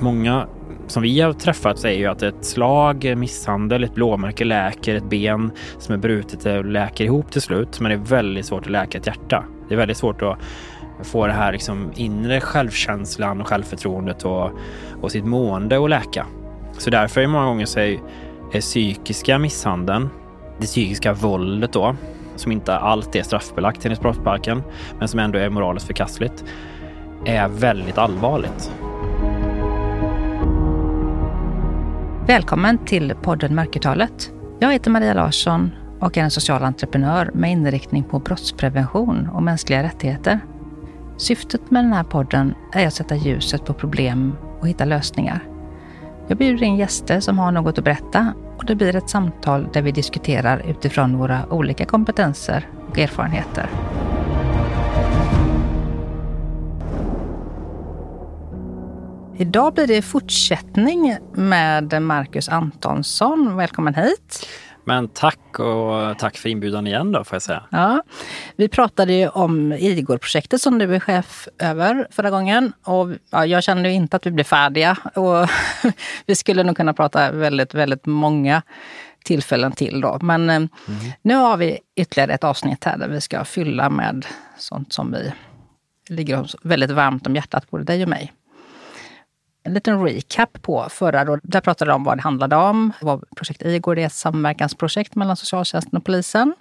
många som vi har träffat säger ju att ett slag, misshandel, ett blåmärke läker, ett ben som är brutet läker ihop till slut. Men det är väldigt svårt att läka ett hjärta. Det är väldigt svårt att få det här liksom inre självkänslan och självförtroendet och, och sitt mående att läka. Så därför är många gånger så är, är psykiska misshandeln, det psykiska våldet då, som inte alltid är straffbelagt enligt brottsbalken, men som ändå är moraliskt förkastligt, är väldigt allvarligt. Välkommen till podden Mörkertalet. Jag heter Maria Larsson och är en social entreprenör med inriktning på brottsprevention och mänskliga rättigheter. Syftet med den här podden är att sätta ljuset på problem och hitta lösningar. Jag bjuder in gäster som har något att berätta och det blir ett samtal där vi diskuterar utifrån våra olika kompetenser och erfarenheter. Idag blir det fortsättning med Marcus Antonsson. Välkommen hit. Men tack och tack för inbjudan igen då får jag säga. Ja, vi pratade ju om Igor-projektet som du är chef över förra gången. Och ja, jag kände ju inte att vi blev färdiga. Och vi skulle nog kunna prata väldigt, väldigt många tillfällen till då. Men mm. nu har vi ytterligare ett avsnitt här där vi ska fylla med sånt som vi ligger väldigt varmt om hjärtat, både dig och mig en liten recap på förra. Då. Där pratade de om vad det handlade om. Vad projekt Igor är ett samverkansprojekt mellan socialtjänsten och polisen.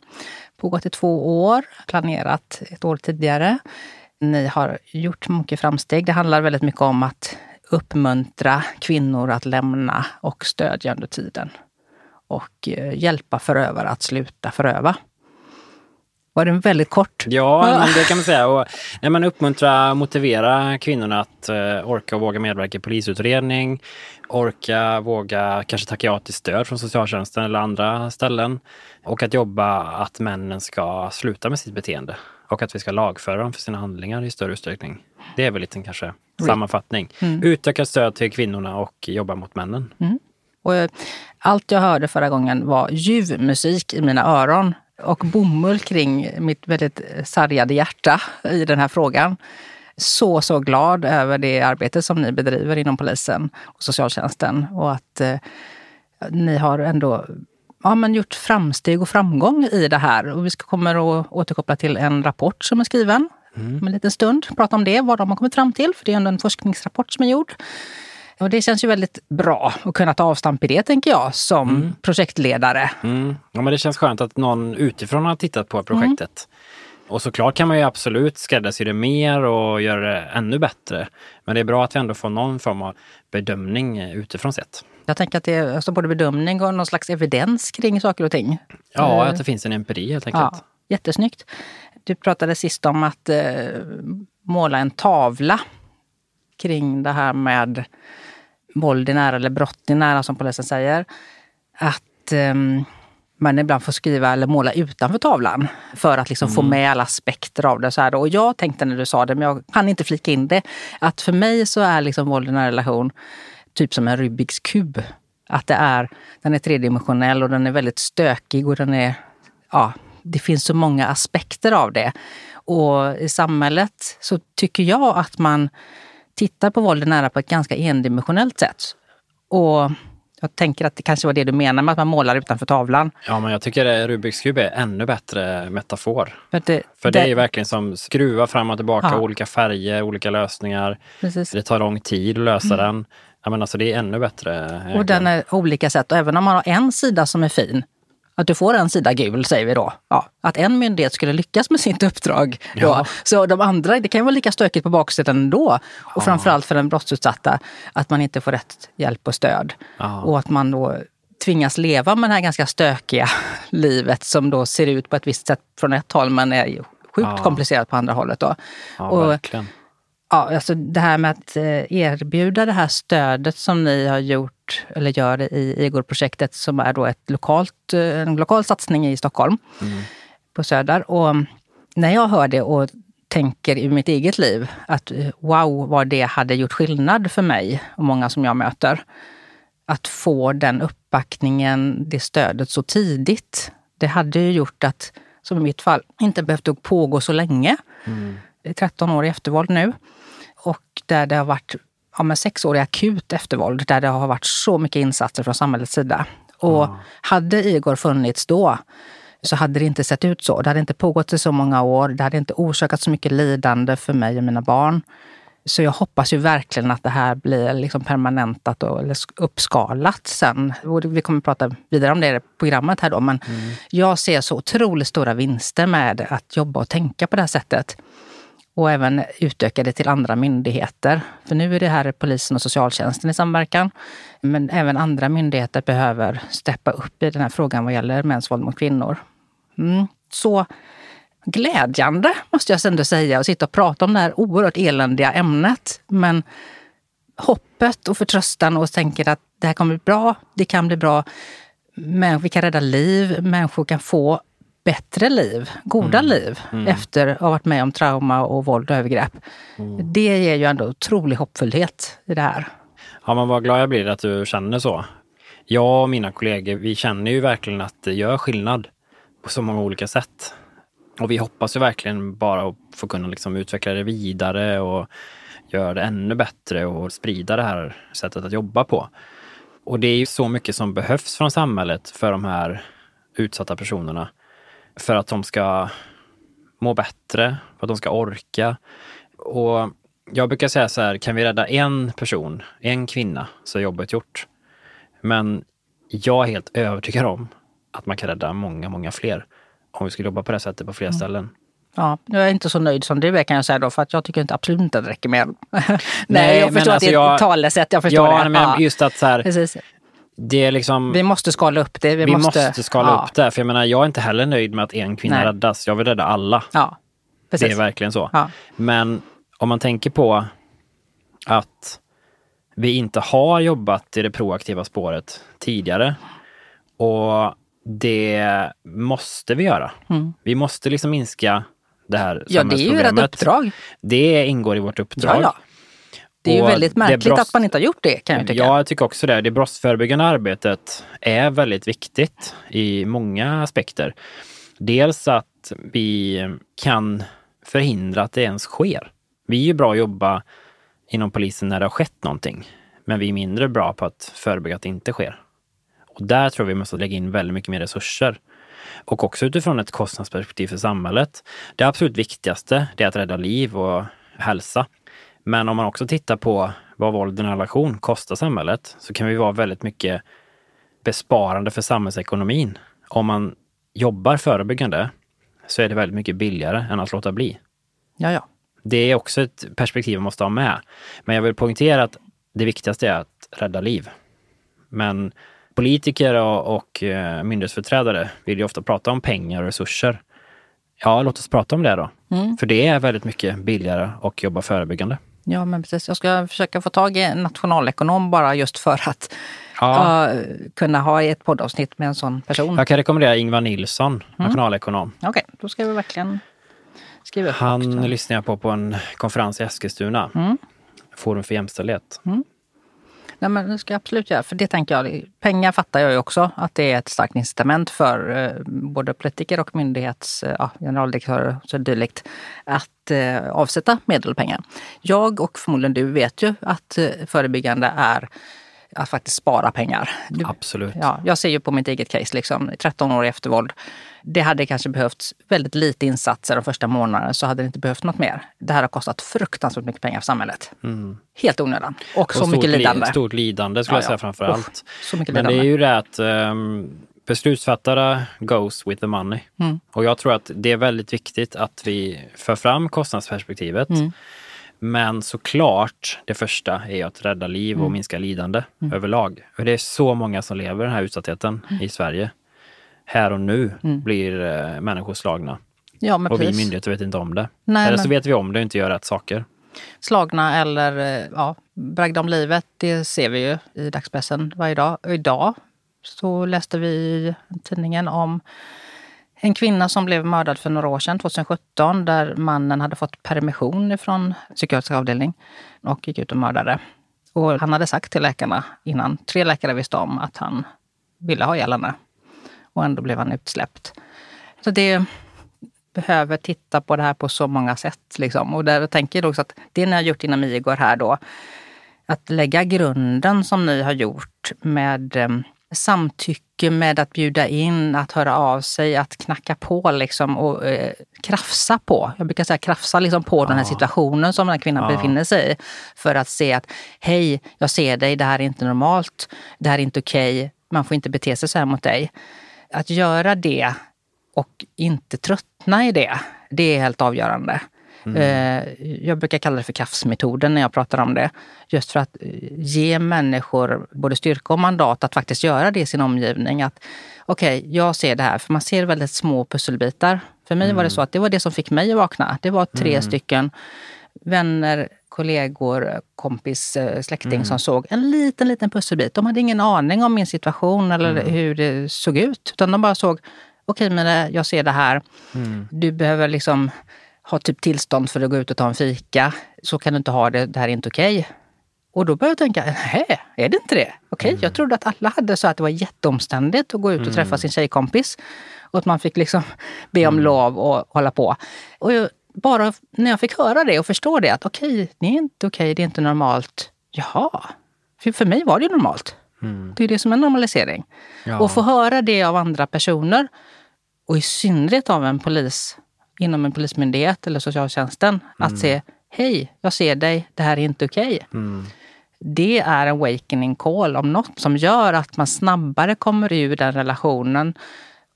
Pågått i två år, planerat ett år tidigare. Ni har gjort mycket framsteg. Det handlar väldigt mycket om att uppmuntra kvinnor att lämna och stödja under tiden. Och eh, hjälpa förövare att sluta föröva. Var den väldigt kort? Ja, men det kan man säga. Och, nej, man uppmuntra och motivera kvinnorna att uh, orka och våga medverka i polisutredning. Orka, våga kanske tacka ja till stöd från socialtjänsten eller andra ställen. Och att jobba att männen ska sluta med sitt beteende. Och att vi ska lagföra dem för sina handlingar i större utsträckning. Det är väl lite kanske sammanfattning. Mm. Utökat stöd till kvinnorna och jobba mot männen. Mm. Och eh, allt jag hörde förra gången var ljuv musik i mina öron och bomull kring mitt väldigt sargade hjärta i den här frågan. Så, så glad över det arbete som ni bedriver inom polisen och socialtjänsten och att eh, ni har ändå ja, men gjort framsteg och framgång i det här. Och vi ska kommer att återkoppla till en rapport som är skriven mm. om en liten stund. Prata om det, vad de har kommit fram till, för det är ändå en forskningsrapport som är gjord. Och det känns ju väldigt bra att kunna ta avstamp i det, tänker jag, som mm. projektledare. Mm. Ja, men det känns skönt att någon utifrån har tittat på projektet. Mm. Och såklart kan man ju absolut skräddarsy det mer och göra det ännu bättre. Men det är bra att vi ändå får någon form av bedömning utifrån sett. Jag tänker att det är alltså både bedömning och någon slags evidens kring saker och ting. Ja, att det finns en empiri helt enkelt. Ja, jättesnyggt. Du pratade sist om att eh, måla en tavla kring det här med våld i nära eller brott i nära som polisen säger. Att um, man ibland får skriva eller måla utanför tavlan för att liksom mm. få med alla aspekter av det. Så här Och jag tänkte när du sa det, men jag kan inte flika in det, att för mig så är liksom våld i nära relation typ som en Rubiks kub. Att det är, den är tredimensionell och den är väldigt stökig och den är, ja, det finns så många aspekter av det. Och i samhället så tycker jag att man tittar på våld nära på ett ganska endimensionellt sätt. Och jag tänker att det kanske var det du menar med att man målar utanför tavlan. Ja, men jag tycker att Rubiks kub är ännu bättre metafor. För det, För det, det är verkligen som skruva fram och tillbaka, ja. olika färger, olika lösningar. Precis. Det tar lång tid att lösa mm. den. Ja, men alltså det är ännu bättre. Och den är olika sätt. Och även om man har en sida som är fin att du får en sida gul, säger vi då. Ja, att en myndighet skulle lyckas med sitt uppdrag. Då. Ja. Så de andra, det kan ju vara lika stökigt på baksidan ändå. Och ja. framförallt för den brottsutsatta, att man inte får rätt hjälp och stöd. Ja. Och att man då tvingas leva med det här ganska stökiga livet som då ser ut på ett visst sätt från ett håll men är sjukt komplicerat på andra hållet. Då. Och, verkligen. Ja, alltså det här med att eh, erbjuda det här stödet som ni har gjort, eller gör i Igor-projektet som är då ett lokalt, eh, en lokal satsning i Stockholm, mm. på Söder. Och när jag hör det och tänker i mitt eget liv att eh, wow, vad det hade gjort skillnad för mig och många som jag möter. Att få den uppbackningen, det stödet så tidigt. Det hade ju gjort att, som i mitt fall, inte behövt pågå så länge. Mm. 13 år i eftervåld nu och där det har varit ja, men sex år i akut eftervåld där det har varit så mycket insatser från samhällets sida. Och mm. hade Igor funnits då så hade det inte sett ut så. Det hade inte pågått i så många år. Det hade inte orsakat så mycket lidande för mig och mina barn. Så jag hoppas ju verkligen att det här blir liksom permanentat och, eller uppskalat sen. Vi kommer att prata vidare om det i programmet här då. Men mm. jag ser så otroligt stora vinster med att jobba och tänka på det här sättet. Och även utöka det till andra myndigheter. För nu är det här polisen och socialtjänsten i samverkan. Men även andra myndigheter behöver steppa upp i den här frågan vad gäller mäns våld mot kvinnor. Mm. Så glädjande, måste jag ändå säga, att sitta och prata om det här oerhört eländiga ämnet. Men hoppet och förtröstan och tänker att det här kommer bli bra, det kan bli bra. Men vi kan rädda liv, människor kan få bättre liv, goda mm. liv mm. efter att ha varit med om trauma och våld och övergrepp. Mm. Det ger ju ändå otrolig hoppfullhet i det här. Ja, men vad glad jag blir att du känner så. Jag och mina kollegor, vi känner ju verkligen att det gör skillnad på så många olika sätt. Och vi hoppas ju verkligen bara att få kunna liksom utveckla det vidare och göra det ännu bättre och sprida det här sättet att jobba på. Och det är ju så mycket som behövs från samhället för de här utsatta personerna. För att de ska må bättre, för att de ska orka. Och jag brukar säga så här, kan vi rädda en person, en kvinna, så är jobbet gjort. Men jag är helt övertygad om att man kan rädda många, många fler om vi skulle jobba på det sättet på fler mm. ställen. Ja, jag är inte så nöjd som du är kan jag säga då, för att jag tycker inte, absolut inte att det räcker med Nej, Nej jag förstår alltså att det är jag, ett talesätt, jag förstår ja, det. Men ja, just att så här. Det är liksom, vi måste skala upp det. Vi, vi måste, måste, skala ja. upp det. För jag menar, jag är inte heller nöjd med att en kvinna Nej. räddas. Jag vill rädda alla. Ja, precis. Det är verkligen så. Ja. Men om man tänker på att vi inte har jobbat i det proaktiva spåret tidigare och det måste vi göra. Mm. Vi måste liksom minska det här Ja, det är ju ert uppdrag. Det ingår i vårt uppdrag. Ja. Det är ju väldigt märkligt brost... att man inte har gjort det kan jag tycka. Ja, jag tycker också det. Det brottsförebyggande arbetet är väldigt viktigt i många aspekter. Dels att vi kan förhindra att det ens sker. Vi är ju bra att jobba inom polisen när det har skett någonting. Men vi är mindre bra på att förebygga att det inte sker. Och där tror vi måste lägga in väldigt mycket mer resurser. Och också utifrån ett kostnadsperspektiv för samhället. Det absolut viktigaste är att rädda liv och hälsa. Men om man också tittar på vad våld i en relation kostar samhället så kan vi vara väldigt mycket besparande för samhällsekonomin. Om man jobbar förebyggande så är det väldigt mycket billigare än att låta bli. Ja, ja. Det är också ett perspektiv man måste ha med. Men jag vill poängtera att det viktigaste är att rädda liv. Men politiker och, och eh, myndighetsföreträdare vill ju ofta prata om pengar och resurser. Ja, låt oss prata om det då. Mm. För det är väldigt mycket billigare att jobba förebyggande. Ja, men precis. Jag ska försöka få tag i en nationalekonom bara just för att ja. uh, kunna ha ett poddavsnitt med en sån person. Jag kan rekommendera Ingvar Nilsson, mm. nationalekonom. Okej, okay, då ska vi verkligen skriva upp Han lyssnar jag på på en konferens i Eskilstuna. Mm. Forum för jämställdhet. Mm. Nej, men det ska jag absolut göra. För det tänker jag, pengar fattar jag ju också att det är ett starkt incitament för eh, både politiker och myndighets eh, ja, generaldirektörer och så dylikt att eh, avsätta medel och pengar. Jag och förmodligen du vet ju att eh, förebyggande är att faktiskt spara pengar. Du, Absolut. Ja, jag ser ju på mitt eget case, liksom, 13 år i eftervåld. Det hade kanske behövts väldigt lite insatser de första månaderna så hade det inte behövt något mer. Det här har kostat fruktansvärt mycket pengar för samhället. Mm. Helt onödan. Och, och så mycket lidande. Stort lidande skulle ja, jag säga framför ja. allt. så mycket Men det är ju det att um, beslutsfattare goes with the money. Mm. Och jag tror att det är väldigt viktigt att vi för fram kostnadsperspektivet. Mm. Men såklart, det första är att rädda liv och mm. minska lidande mm. överlag. För det är så många som lever i den här utsattheten mm. i Sverige. Här och nu mm. blir eh, människor slagna. Ja, och precis. vi myndigheter vet inte om det. Nej, eller så vet vi om det och inte gör rätt saker. Slagna eller eh, ja, bragda om livet, det ser vi ju i dagspressen varje dag. Och idag så läste vi i tidningen om en kvinna som blev mördad för några år sedan, 2017, där mannen hade fått permission från psykiatrisk avdelning och gick ut och mördade. Och han hade sagt till läkarna innan, tre läkare visste om att han ville ha ihjäl henne. Och ändå blev han utsläppt. Så det behöver titta på det här på så många sätt. Liksom. Och där tänker jag också att det ni har gjort inom Igor här då, att lägga grunden som ni har gjort med eh, samtycke med att bjuda in, att höra av sig, att knacka på liksom och eh, krafsa på. Jag brukar säga krafsa liksom på ja. den här situationen som den här kvinnan ja. befinner sig i. För att se att hej, jag ser dig, det här är inte normalt, det här är inte okej, okay, man får inte bete sig så här mot dig. Att göra det och inte tröttna i det, det är helt avgörande. Mm. Eh, jag brukar kalla det för kaffsmetoden när jag pratar om det. Just för att eh, ge människor både styrka och mandat att faktiskt göra det i sin omgivning. Att okej, okay, jag ser det här. För man ser väldigt små pusselbitar. För mig mm. var det mm. så att det var det som fick mig att vakna. Det var tre mm. stycken vänner, kollegor, kompis, eh, släkting mm. som såg en liten, liten pusselbit. De hade ingen aning om min situation eller mm. hur det såg ut. Utan de bara såg, okej okay, Mine, jag ser det här. Mm. Du behöver liksom ha typ tillstånd för att gå ut och ta en fika. Så kan du inte ha det, det här är inte okej. Okay. Och då började jag tänka, nej, är det inte det? Okej, okay, mm. jag trodde att alla hade så att det var jätteomständigt att gå ut och träffa mm. sin tjejkompis. Och att man fick liksom be om mm. lov och hålla på. Och jag, bara när jag fick höra det och förstå det, att okej, okay, det är inte okej, det är inte normalt. Jaha, för, för mig var det normalt. Mm. Det är det som är normalisering. Ja. Och få höra det av andra personer och i synnerhet av en polis inom en polismyndighet eller socialtjänsten. Mm. Att se, hej, jag ser dig, det här är inte okej. Okay. Mm. Det är en awakening call om något som gör att man snabbare kommer ur den relationen.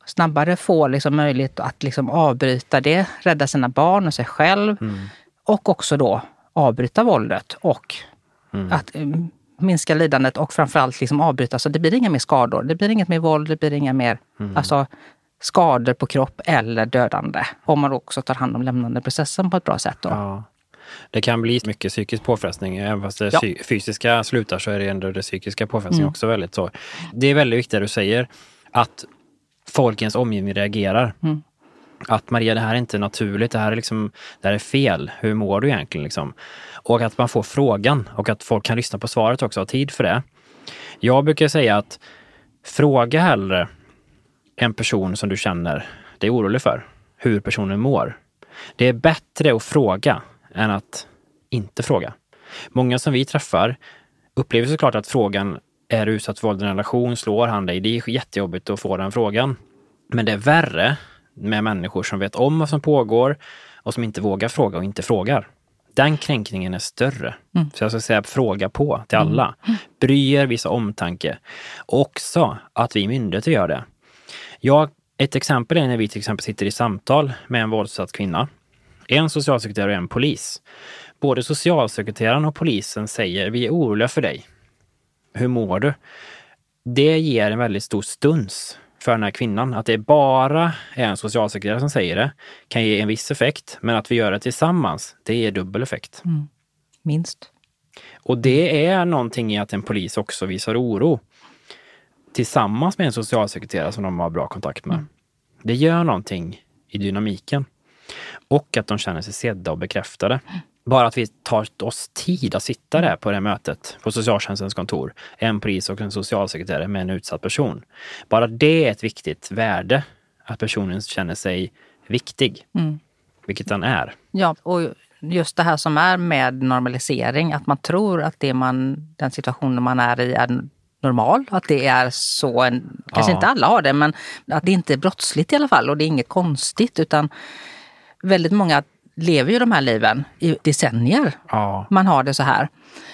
Snabbare får liksom möjlighet att liksom avbryta det, rädda sina barn och sig själv. Mm. Och också då avbryta våldet och mm. att um, minska lidandet och framförallt liksom avbryta så det blir inga mer skador. Det blir inget mer våld, det blir inga mer mm. alltså, skador på kropp eller dödande. Om man också tar hand om lämnandeprocessen på ett bra sätt. Då. Ja. Det kan bli mycket psykisk påfrestning. Även fast det ja. fysiska slutar så är det ändå det psykiska påfrestningen mm. också väldigt så. Det är väldigt viktigt det du säger, att folk i ens omgivning reagerar. Mm. Att Maria, det här är inte naturligt, det här är, liksom, det här är fel. Hur mår du egentligen? Liksom? Och att man får frågan och att folk kan lyssna på svaret också, ha tid för det. Jag brukar säga att fråga hellre en person som du känner dig orolig för, hur personen mår. Det är bättre att fråga än att inte fråga. Många som vi träffar upplever såklart att frågan är du utsatt för våld i en relation? Slår han dig? Det är jättejobbigt att få den frågan. Men det är värre med människor som vet om vad som pågår och som inte vågar fråga och inte frågar. Den kränkningen är större. Mm. Så jag ska säga fråga på till alla. Mm. Bry er, visa omtanke. Också att vi myndigheter gör det. Ja, ett exempel är när vi till exempel sitter i samtal med en våldsutsatt kvinna. En socialsekreterare och en polis. Både socialsekreteraren och polisen säger vi är oroliga för dig. Hur mår du? Det ger en väldigt stor stuns för den här kvinnan. Att det bara är en socialsekreterare som säger det kan ge en viss effekt, men att vi gör det tillsammans, det ger dubbel effekt. Mm. Minst. Och det är någonting i att en polis också visar oro tillsammans med en socialsekreterare som de har bra kontakt med. Mm. Det gör någonting i dynamiken. Och att de känner sig sedda och bekräftade. Bara att vi tar oss tid att sitta där på det här mötet på socialtjänstens kontor. En polis och en socialsekreterare med en utsatt person. Bara det är ett viktigt värde. Att personen känner sig viktig. Mm. Vilket den är. Ja, och just det här som är med normalisering. Att man tror att det man, den situationen man är i är normal. Att det är så, en, kanske ja. inte alla har det, men att det inte är brottsligt i alla fall och det är inget konstigt. Utan väldigt många lever ju de här liven i decennier. Ja. Man har det så här.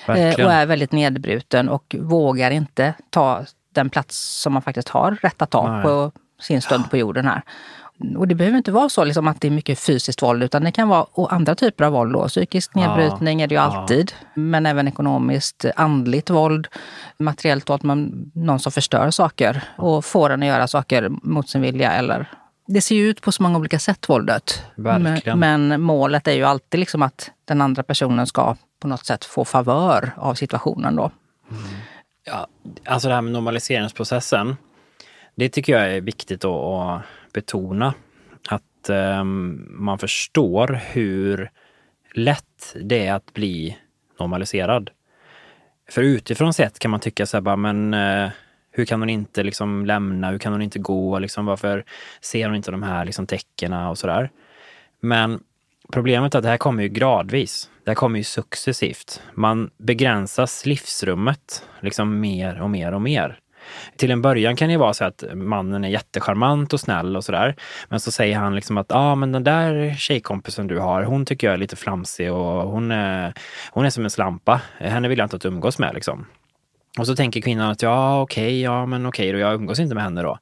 Verkligen. Och är väldigt nedbruten och vågar inte ta den plats som man faktiskt har rätt att ta Nej. på sin stund på jorden här. Och det behöver inte vara så liksom att det är mycket fysiskt våld utan det kan vara och andra typer av våld. Då. Psykisk nedbrytning ja, är det ju alltid. Ja. Men även ekonomiskt, andligt våld, materiellt våld, man, någon som förstör saker och får en att göra saker mot sin vilja. Eller, det ser ju ut på så många olika sätt, våldet. Men, men, målet är ju alltid liksom att den andra personen ska på något sätt få favör av situationen. Då. Mm. Ja, alltså det här med normaliseringsprocessen. Det tycker jag är viktigt att betona att ehm, man förstår hur lätt det är att bli normaliserad. För utifrån sett kan man tycka så här bara, men eh, hur kan hon inte liksom lämna? Hur kan hon inte gå? Liksom, varför ser hon inte de här liksom tecknen och sådär? Men Problemet är att det här kommer ju gradvis. Det här kommer ju successivt. Man begränsas livsrummet liksom mer och mer och mer. Till en början kan det vara så att mannen är jättecharmant och snäll och sådär. Men så säger han liksom att ja, ah, men den där tjejkompisen du har, hon tycker jag är lite flamsig och hon är, hon är som en slampa. Henne vill jag inte att umgås med liksom. Och så tänker kvinnan att ja, okej, okay, ja, men okej okay, då, jag umgås inte med henne då.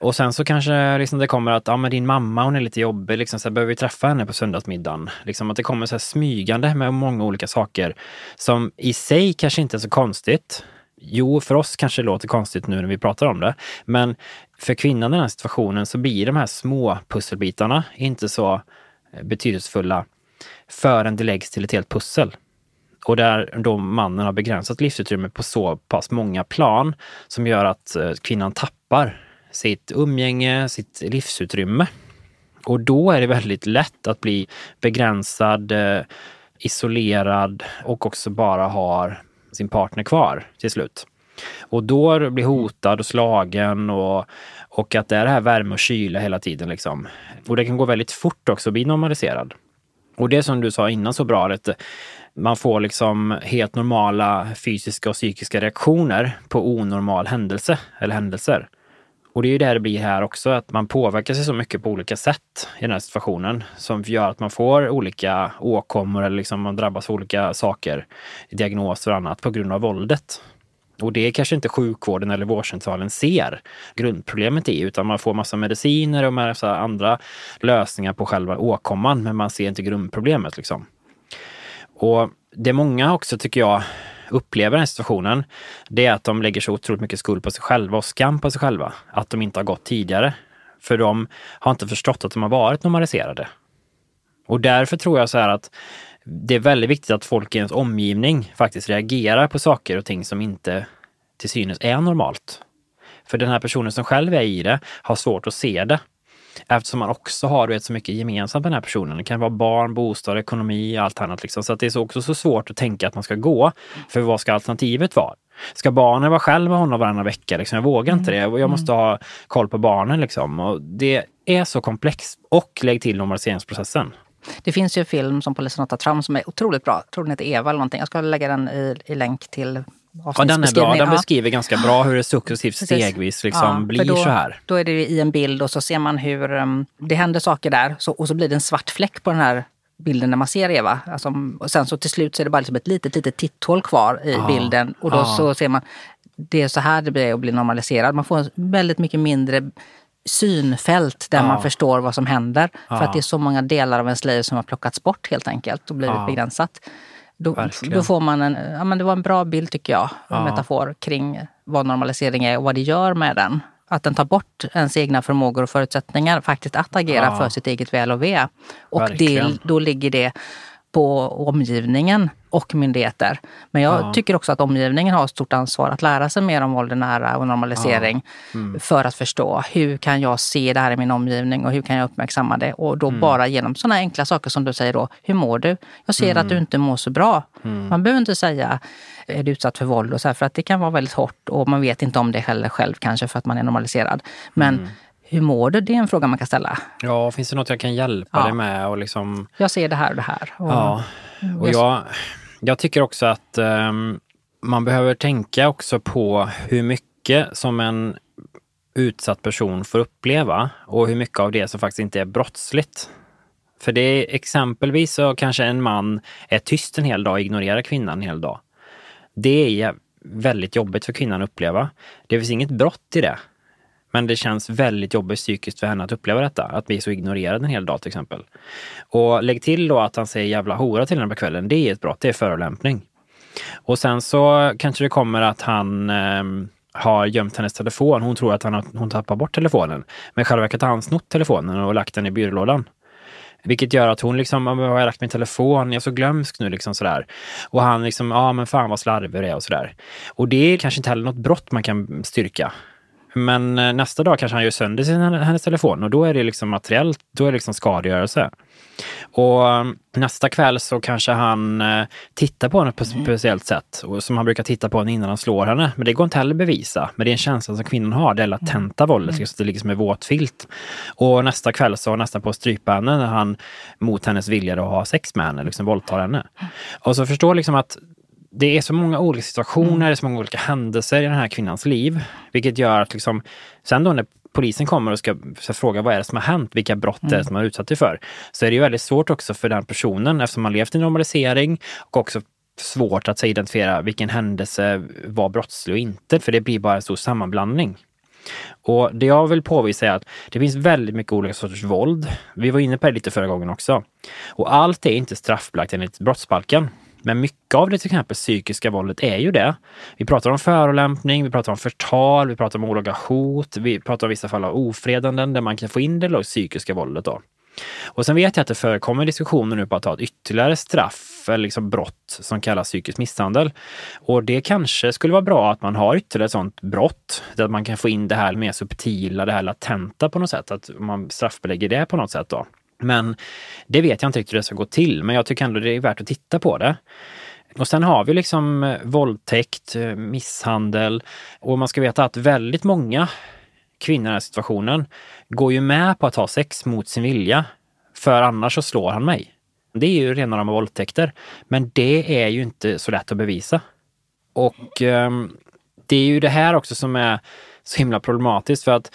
Och sen så kanske liksom det kommer att, ja men din mamma hon är lite jobbig, liksom, så här, behöver vi träffa henne på söndagsmiddagen? Liksom att det kommer så här smygande med många olika saker som i sig kanske inte är så konstigt. Jo, för oss kanske det låter konstigt nu när vi pratar om det, men för kvinnan i den här situationen så blir de här små pusselbitarna inte så eh, betydelsefulla förrän det läggs till ett helt pussel. Och där då mannen har begränsat livsutrymme på så pass många plan som gör att eh, kvinnan tappar sitt umgänge, sitt livsutrymme. Och då är det väldigt lätt att bli begränsad, eh, isolerad och också bara har sin partner kvar till slut. Och då blir hotad och slagen och, och att det är det här värme och kyla hela tiden. Liksom. Och det kan gå väldigt fort också att bli normaliserad. Och det som du sa innan så bra, att man får liksom helt normala fysiska och psykiska reaktioner på onormal händelse eller händelser. Och det är ju det det blir här också, att man påverkar sig så mycket på olika sätt i den här situationen som gör att man får olika åkommor eller liksom man drabbas av olika saker, diagnoser och annat på grund av våldet. Och det är kanske inte sjukvården eller vårdcentralen ser grundproblemet i, utan man får massa mediciner och massa andra lösningar på själva åkomman, men man ser inte grundproblemet. Liksom. Och det många också, tycker jag, upplever den här situationen, det är att de lägger så otroligt mycket skuld på sig själva och skam på sig själva. Att de inte har gått tidigare. För de har inte förstått att de har varit normaliserade. Och därför tror jag så här att det är väldigt viktigt att folk i ens omgivning faktiskt reagerar på saker och ting som inte till synes är normalt. För den här personen som själv är i det har svårt att se det. Eftersom man också har vet, så mycket gemensamt med den här personen. Det kan vara barn, bostad, ekonomi och allt annat. Liksom. Så att det är också så svårt att tänka att man ska gå. För vad ska alternativet vara? Ska barnen vara själv med honom varannan vecka? Liksom? Jag vågar inte det. Jag måste ha koll på barnen. Liksom. Och det är så komplext. Och lägg till normaliseringsprocessen. Det finns ju en film som polisen har tagit fram som är otroligt bra. Jag tror den heter Eva eller någonting. Jag ska lägga den i, i länk till Ja, den är bra. Den beskriver ganska bra hur det successivt stegvis liksom ja, blir då, så här. Då är det i en bild och så ser man hur um, det händer saker där så, och så blir det en svart fläck på den här bilden när man ser Eva. Alltså, och sen så till slut så är det bara liksom ett litet, litet titthål kvar i ah, bilden och då ah. så ser man det är så här det blir att bli normaliserad. Man får väldigt mycket mindre synfält där ah. man förstår vad som händer. För att det är så många delar av ens liv som har plockats bort helt enkelt och blivit begränsat. Då, då, får man en, ja men det var en bra bild tycker jag, en metafor kring vad normalisering är och vad det gör med den. Att den tar bort ens egna förmågor och förutsättningar faktiskt att agera ja. för sitt eget väl och ve. Och det, då ligger det på omgivningen och myndigheter. Men jag ja. tycker också att omgivningen har ett stort ansvar att lära sig mer om våld nära och normalisering. Ja. Mm. För att förstå hur kan jag se det här i min omgivning och hur kan jag uppmärksamma det? Och då mm. bara genom sådana enkla saker som du säger då. Hur mår du? Jag ser mm. att du mm. inte mår så bra. Mm. Man behöver inte säga är du utsatt för våld och så här, för att det kan vara väldigt hårt och man vet inte om det heller själv kanske för att man är normaliserad. Men mm. hur mår du? Det är en fråga man kan ställa. Ja, finns det något jag kan hjälpa ja. dig med? Och liksom... Jag ser det här och det här. Och... Ja. Och jag, jag tycker också att um, man behöver tänka också på hur mycket som en utsatt person får uppleva och hur mycket av det som faktiskt inte är brottsligt. För det är exempelvis så kanske en man är tyst en hel dag och ignorerar kvinnan en hel dag. Det är väldigt jobbigt för kvinnan att uppleva. Det finns inget brott i det. Men det känns väldigt jobbigt psykiskt för henne att uppleva detta. Att bli så ignorerad en hel dag till exempel. Och lägg till då att han säger jävla hora till henne på kvällen. Det är ett brott, det är förolämpning. Och sen så kanske det kommer att han eh, har gömt hennes telefon. Hon tror att han har, hon tappar bort telefonen. Men i själva verket har han snott telefonen och lagt den i byrålådan. Vilket gör att hon liksom, har jag lagt min telefon? Jag är så glömsk nu liksom sådär. Och han liksom, ja men fan vad slarvig du är och sådär. Och det är kanske inte heller något brott man kan styrka. Men eh, nästa dag kanske han gör sönder sin, hennes telefon och då är det liksom materiellt, då är det liksom skadegörelse. Och eh, nästa kväll så kanske han eh, tittar på henne på ett mm. speciellt sätt, och som han brukar titta på henne innan han slår henne. Men det går inte heller att bevisa. Men det är en känsla som kvinnan har, det latenta mm. våldet, mm. det ligger som en våt filt. Och nästa kväll så har han nästan på att strypa henne när han mot hennes vilja då har sex med henne, liksom våldtar henne. Och så förstår liksom att det är så många olika situationer, mm. så många olika händelser i den här kvinnans liv. Vilket gör att liksom, sen då när polisen kommer och ska, ska fråga vad är det som har hänt, vilka brott mm. är det som har utsatt dig för, så är det ju väldigt svårt också för den personen eftersom man levt i normalisering och också svårt att identifiera vilken händelse var brottslig och inte, för det blir bara en stor sammanblandning. Och det jag vill påvisa är att det finns väldigt mycket olika sorters våld. Vi var inne på det lite förra gången också. Och allt är inte straffbelagt enligt brottsbalken. Men mycket av det till exempel psykiska våldet är ju det. Vi pratar om förolämpning, vi pratar om förtal, vi pratar om olaga hot, vi pratar om vissa fall av ofredanden där man kan få in det psykiska våldet. Då. Och sen vet jag att det förekommer diskussioner nu på att ta ett ytterligare straff eller liksom brott som kallas psykisk misshandel. Och det kanske skulle vara bra att man har ytterligare ett sådant brott, där man kan få in det här mer subtila, det här latenta på något sätt, att man straffbelägger det på något sätt då. Men det vet jag inte riktigt hur det ska gå till, men jag tycker ändå det är värt att titta på det. Och sen har vi liksom eh, våldtäkt, eh, misshandel och man ska veta att väldigt många kvinnor i den här situationen går ju med på att ha sex mot sin vilja. För annars så slår han mig. Det är ju rena rama våldtäkter. Men det är ju inte så lätt att bevisa. Och eh, det är ju det här också som är så himla problematiskt för att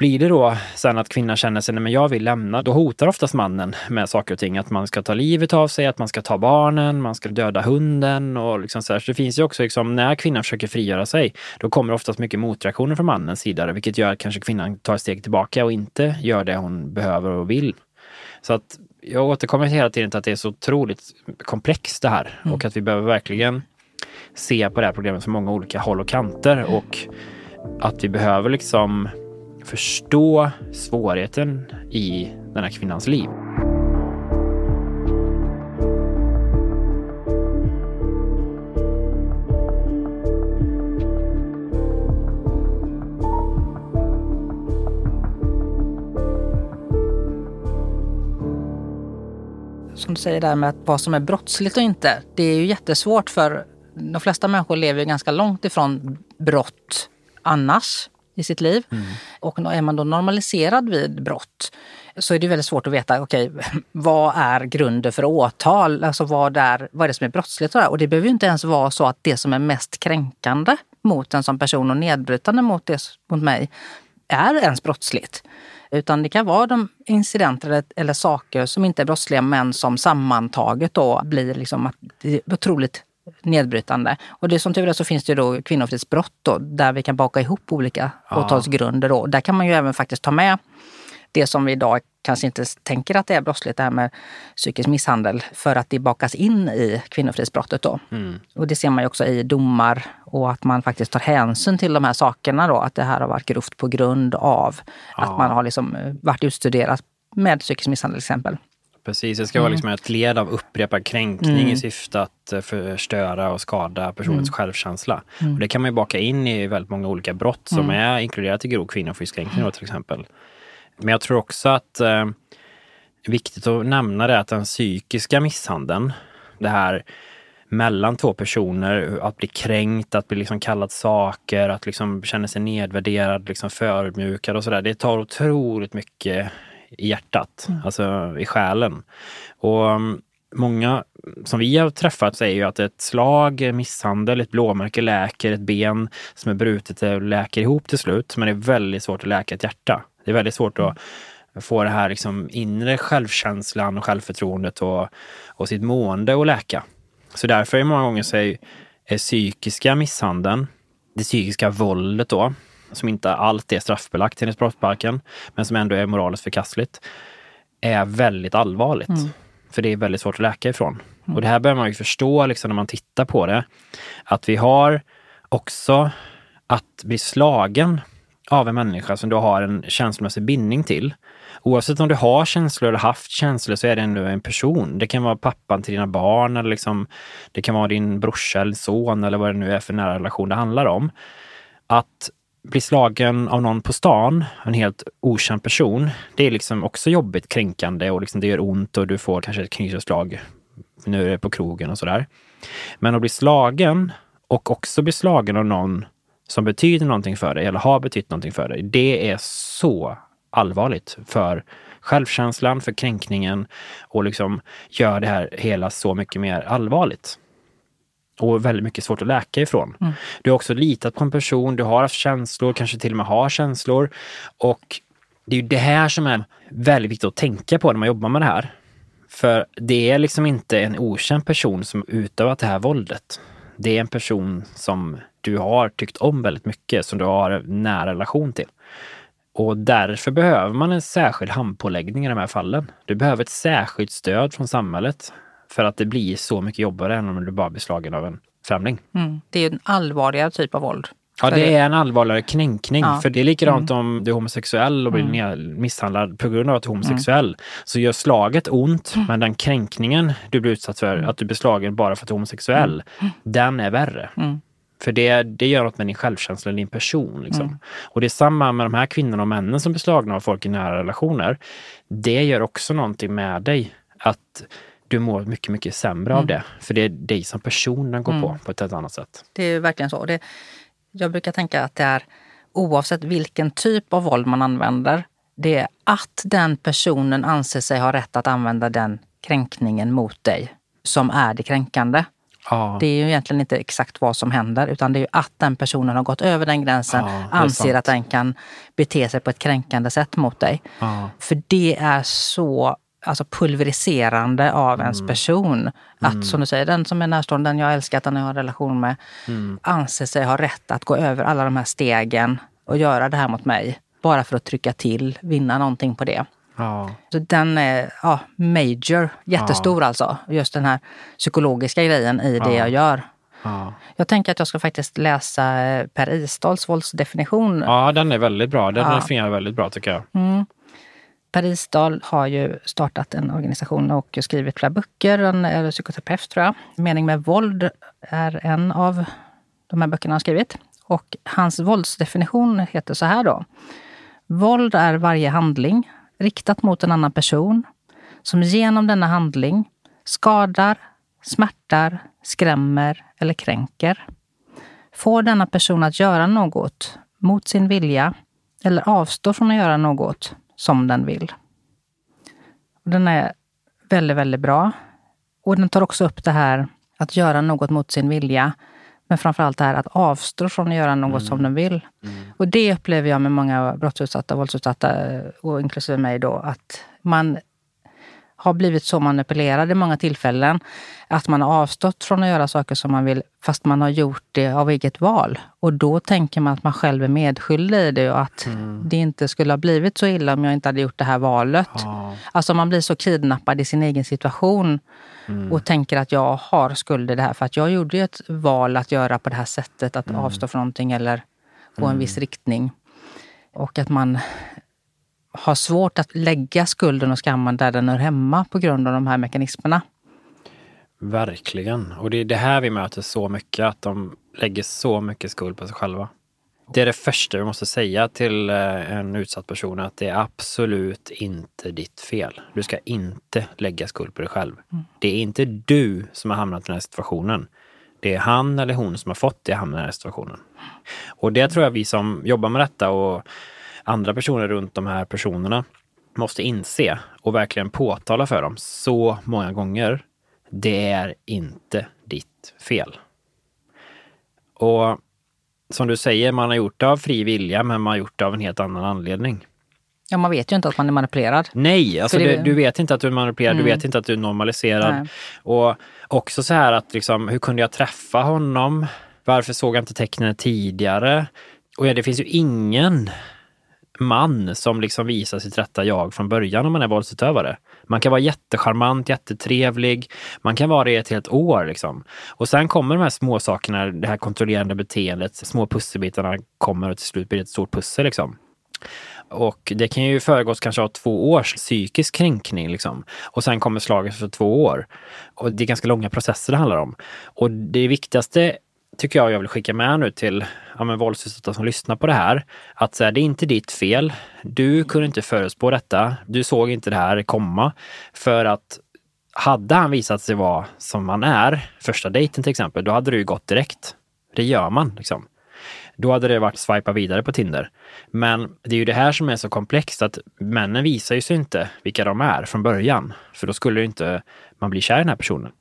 blir det då sen att kvinnan känner sig, nej men jag vill lämna, då hotar oftast mannen med saker och ting. Att man ska ta livet av sig, att man ska ta barnen, man ska döda hunden och liksom så, här. så det finns ju också, liksom, när kvinnan försöker frigöra sig, då kommer oftast mycket motreaktioner från mannens sida, vilket gör att kanske kvinnan tar ett steg tillbaka och inte gör det hon behöver och vill. Så att jag återkommer hela tiden till att det är så otroligt komplext det här mm. och att vi behöver verkligen se på det här problemet från många olika håll och kanter och att vi behöver liksom förstå svårigheten i den här kvinnans liv. Som du säger där med vad som är brottsligt och inte. Det är ju jättesvårt för de flesta människor lever ganska långt ifrån brott annars i sitt liv. Mm. Och är man då normaliserad vid brott så är det väldigt svårt att veta, okej, okay, vad är grunden för åtal? Alltså vad är, vad är det som är brottsligt? Och det behöver ju inte ens vara så att det som är mest kränkande mot en som person och nedbrytande mot, det, mot mig är ens brottsligt. Utan det kan vara de incidenter eller, saker som inte är brottsliga men som sammantaget då blir liksom otroligt nedbrytande. Och det som tur är så finns det då kvinnofridsbrott då, där vi kan baka ihop olika ja. åtalsgrunder. Då. Där kan man ju även faktiskt ta med det som vi idag kanske inte tänker att det är brottsligt, det här med psykisk misshandel, för att det bakas in i kvinnofridsbrottet. Då. Mm. Och det ser man ju också i domar och att man faktiskt tar hänsyn till de här sakerna. Då, att det här har varit grovt på grund av ja. att man har liksom varit utstuderat med psykisk misshandel till exempel. Precis, det ska mm. vara liksom ett led av upprepad kränkning mm. i syfte att eh, förstöra och skada personens mm. självkänsla. Mm. Och det kan man ju baka in i väldigt många olika brott som mm. är inkluderat i grov kvinnofridskränkning till exempel. Men jag tror också att eh, viktigt att nämna det att den psykiska misshandeln, det här mellan två personer, att bli kränkt, att bli liksom kallad saker, att liksom känna sig nedvärderad, liksom förödmjukad och sådär. Det tar otroligt mycket i hjärtat, mm. alltså i själen. Och um, många som vi har träffat säger ju att ett slag, misshandel, ett blåmärke läker, ett ben som är brutet läker ihop till slut. Men det är väldigt svårt att läka ett hjärta. Det är väldigt svårt att mm. få det här liksom inre självkänslan och självförtroendet och, och sitt mående att läka. Så därför är många gånger så är, är psykiska misshandeln, det psykiska våldet då, som inte allt är straffbelagt enligt brottsbalken, men som ändå är moraliskt förkastligt, är väldigt allvarligt. Mm. För det är väldigt svårt att läka ifrån. Mm. Och det här bör man ju förstå liksom, när man tittar på det. Att vi har också att bli slagen av en människa som du har en känslomässig bindning till. Oavsett om du har känslor eller haft känslor så är det ändå en person. Det kan vara pappan till dina barn eller liksom, det kan vara din brorsa eller son eller vad det nu är för nära relation det handlar om. Att bli slagen av någon på stan, en helt okänd person, det är liksom också jobbigt, kränkande och liksom det gör ont och du får kanske ett knytnävsslag nu är det på krogen och sådär. Men att bli slagen och också bli slagen av någon som betyder någonting för dig eller har betytt någonting för dig, det är så allvarligt för självkänslan, för kränkningen och liksom gör det här hela så mycket mer allvarligt. Och väldigt mycket svårt att läka ifrån. Mm. Du har också litat på en person, du har haft känslor, kanske till och med har känslor. Och det är ju det här som är väldigt viktigt att tänka på när man jobbar med det här. För det är liksom inte en okänd person som utövat det här våldet. Det är en person som du har tyckt om väldigt mycket, som du har en nära relation till. Och därför behöver man en särskild handpåläggning i de här fallen. Du behöver ett särskilt stöd från samhället för att det blir så mycket jobbigare än om du bara blir slagen av en främling. Mm. Det är en allvarligare typ av våld. Ja, det är en allvarligare kränkning. Ja. För det är likadant mm. om du är homosexuell och blir mm. misshandlad på grund av att du är homosexuell. Mm. Så gör slaget ont, mm. men den kränkningen du blir utsatt för, mm. att du blir slagen bara för att du är homosexuell, mm. den är värre. För det, det gör något med din självkänsla, din person. Liksom. Och det är samma med de här kvinnorna och männen som blir slagna av folk i nära relationer. Det gör också någonting med dig. Att du mår mycket, mycket sämre av det. För det är dig som person den går på, på ett helt annat sätt. Det är verkligen så. Det, jag brukar tänka att det är oavsett vilken typ av våld man använder, det är att den personen anser sig ha rätt att använda den kränkningen mot dig som är det kränkande. Ja. Det är ju egentligen inte exakt vad som händer utan det är ju att den personen har gått över den gränsen, ja, anser att den kan bete sig på ett kränkande sätt mot dig. Ja. För det är så alltså pulveriserande av mm. ens person. Att mm. som du säger, den som är närstående, den jag älskat, den jag har en relation med, mm. anser sig ha rätt att gå över alla de här stegen och göra det här mot mig. Bara för att trycka till, vinna någonting på det. Ja. Så den är ja, major, jättestor ja. alltså. Just den här psykologiska grejen i det jag gör. Ja. Jag tänker att jag ska faktiskt läsa eh, Per Isdals våldsdefinition. Ja, den är väldigt bra. Den ja. definierar väldigt bra tycker jag. Parisdal har ju startat en organisation och skrivit flera böcker. Han är psykoterapeut tror jag. Mening med våld är en av de här böckerna han skrivit. Och hans våldsdefinition heter så här då. Våld är varje handling riktat mot en annan person som genom denna handling skadar, smärtar, skrämmer eller kränker. Får denna person att göra något mot sin vilja eller avstår från att göra något som den vill. Den är väldigt, väldigt bra. Och den tar också upp det här att göra något mot sin vilja. Men framförallt det här att avstå från att göra något mm. som den vill. Mm. Och det upplever jag med många brottsutsatta, våldsutsatta och inklusive mig då, att man har blivit så manipulerad i många tillfällen att man har avstått från att göra saker som man vill fast man har gjort det av eget val. Och då tänker man att man själv är medskyldig i det och att mm. det inte skulle ha blivit så illa om jag inte hade gjort det här valet. Ja. Alltså man blir så kidnappad i sin egen situation mm. och tänker att jag har skuld i det här för att jag gjorde ett val att göra på det här sättet, att mm. avstå från någonting eller gå en viss mm. riktning. Och att man har svårt att lägga skulden och skammen där den hör hemma på grund av de här mekanismerna. Verkligen. Och det är det här vi möter så mycket, att de lägger så mycket skuld på sig själva. Det är det första vi måste säga till eh, en utsatt person, att det är absolut inte ditt fel. Du ska inte lägga skuld på dig själv. Mm. Det är inte du som har hamnat i den här situationen. Det är han eller hon som har fått dig att hamna i den här situationen. Och det tror jag vi som jobbar med detta och andra personer runt de här personerna måste inse och verkligen påtala för dem så många gånger. Det är inte ditt fel. Och som du säger, man har gjort det av fri vilja, men man har gjort det av en helt annan anledning. Ja, man vet ju inte att man är manipulerad. Nej, alltså det... du, du, vet inte att du är manipulerad, mm. du vet inte att du är normaliserad. Nej. Och också så här att liksom, hur kunde jag träffa honom? Varför såg jag inte tecknen tidigare? Och ja, det finns ju ingen man som liksom visar sitt rätta jag från början om man är våldsutövare. Man kan vara jättecharmant, jättetrevlig. Man kan vara det i ett helt år. Liksom. Och sen kommer de här små sakerna, det här kontrollerande beteendet, små pusselbitarna kommer och till slut blir det ett stort pussel. Liksom. Och det kan ju föregås kanske av två års psykisk kränkning. Liksom. Och sen kommer slaget för två år. Och det är ganska långa processer det handlar om. Och det viktigaste tycker jag jag vill skicka med nu till ja, men våldsutsatta som lyssnar på det här. Att så här, det är inte ditt fel. Du kunde inte förutspå detta. Du såg inte det här komma. För att hade han visat sig vara som han är, första dejten till exempel, då hade det ju gått direkt. Det gör man liksom. Då hade det varit swipa vidare på Tinder. Men det är ju det här som är så komplext att männen visar ju sig inte vilka de är från början. För då skulle inte man bli kär i den här personen.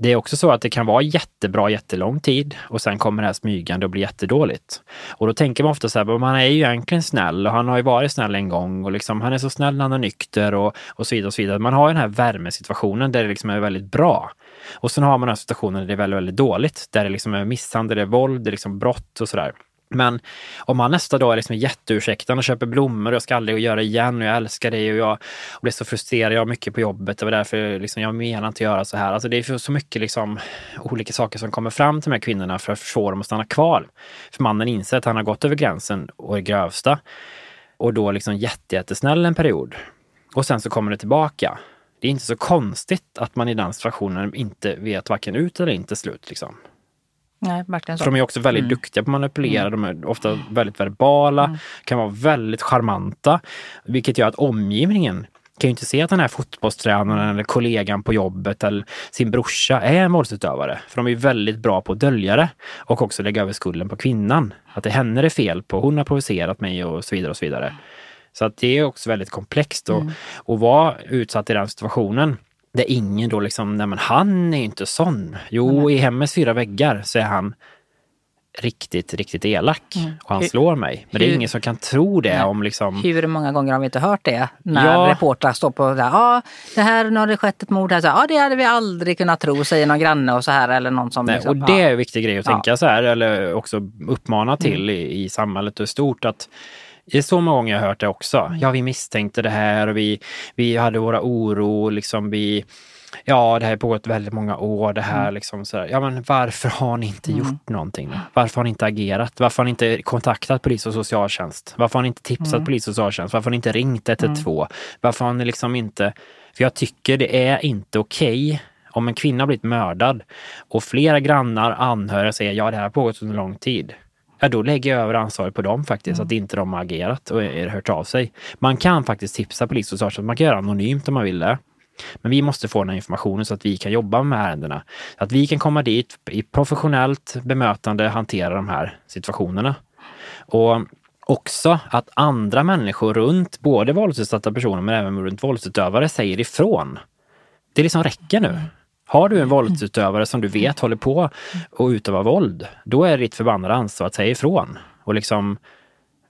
Det är också så att det kan vara jättebra jättelång tid och sen kommer det här smygande och blir jättedåligt. Och då tänker man ofta så här, man är ju egentligen snäll och han har ju varit snäll en gång och liksom, han är så snäll när han är nykter och, och så vidare. och så vidare. Man har ju den här värmesituationen där det liksom är väldigt bra. Och sen har man den här situationen där det är väldigt, väldigt dåligt, där det liksom är misshandel, det är våld, det är liksom brott och sådär. Men om han nästa dag är liksom jätteursäktande och köper blommor och jag ska aldrig göra det igen och jag älskar dig och jag blir så frustrerad, jag har mycket på jobbet det var därför liksom, jag menar inte göra så här. Alltså det är så mycket liksom olika saker som kommer fram till de här kvinnorna för att få dem att stanna kvar. För mannen inser att han har gått över gränsen och är grövsta. Och då liksom jättesnäll en period. Och sen så kommer det tillbaka. Det är inte så konstigt att man i den situationen inte vet varken ut eller inte slut. Liksom. Nej, verkligen så. För de är också väldigt mm. duktiga på att manipulera. Mm. De är ofta väldigt verbala, mm. kan vara väldigt charmanta. Vilket gör att omgivningen kan ju inte se att den här fotbollstränaren eller kollegan på jobbet eller sin brorsa är en våldsutövare. För de är väldigt bra på att dölja det och också lägga över skulden på kvinnan. Att det är henne det är fel på, hon har provocerat mig och så vidare. och Så vidare. Så att det är också väldigt komplext och, mm. och vara utsatt i den situationen där ingen då liksom, nej men han är inte sån. Jo, mm. i hemmets fyra väggar så är han riktigt, riktigt elak mm. och han slår mig. Men hur, det är ingen som kan tro det nej. om liksom... Hur många gånger har vi inte hört det? När ja. reportrar står på ja, ah, det här, nu har det skett ett mord här. Ja, ah, det hade vi aldrig kunnat tro, säger någon granne och så här eller någon som... Nej, liksom, och det är en viktig grej att tänka ja. så här eller också uppmana till mm. i, i samhället och stort att det är så många gånger jag har hört det också. Mm. Ja, vi misstänkte det här och vi, vi hade våra oro, liksom vi Ja, det här har pågått väldigt många år. Det här mm. liksom sådär. Ja, men varför har ni inte mm. gjort någonting? Då? Varför har ni inte agerat? Varför har ni inte kontaktat polis och socialtjänst? Varför har ni inte tipsat mm. polis och socialtjänst? Varför har ni inte ringt 112? Mm. Varför har ni liksom inte... För jag tycker det är inte okej okay om en kvinna har blivit mördad och flera grannar, anhöriga säger ja, det här har pågått under lång tid ja då lägger jag över ansvaret på dem faktiskt, mm. att inte de har agerat och är, hört av sig. Man kan faktiskt tipsa polis och socialtjänst, man kan göra anonymt om man vill det. Men vi måste få den här informationen så att vi kan jobba med ärendena. Att vi kan komma dit i professionellt bemötande, hantera de här situationerna. Och också att andra människor runt både våldsutsatta personer men även runt våldsutövare säger ifrån. Det liksom räcker nu. Har du en våldsutövare som du vet håller på att utöva våld, då är det ditt förbannade ansvar att säga ifrån och liksom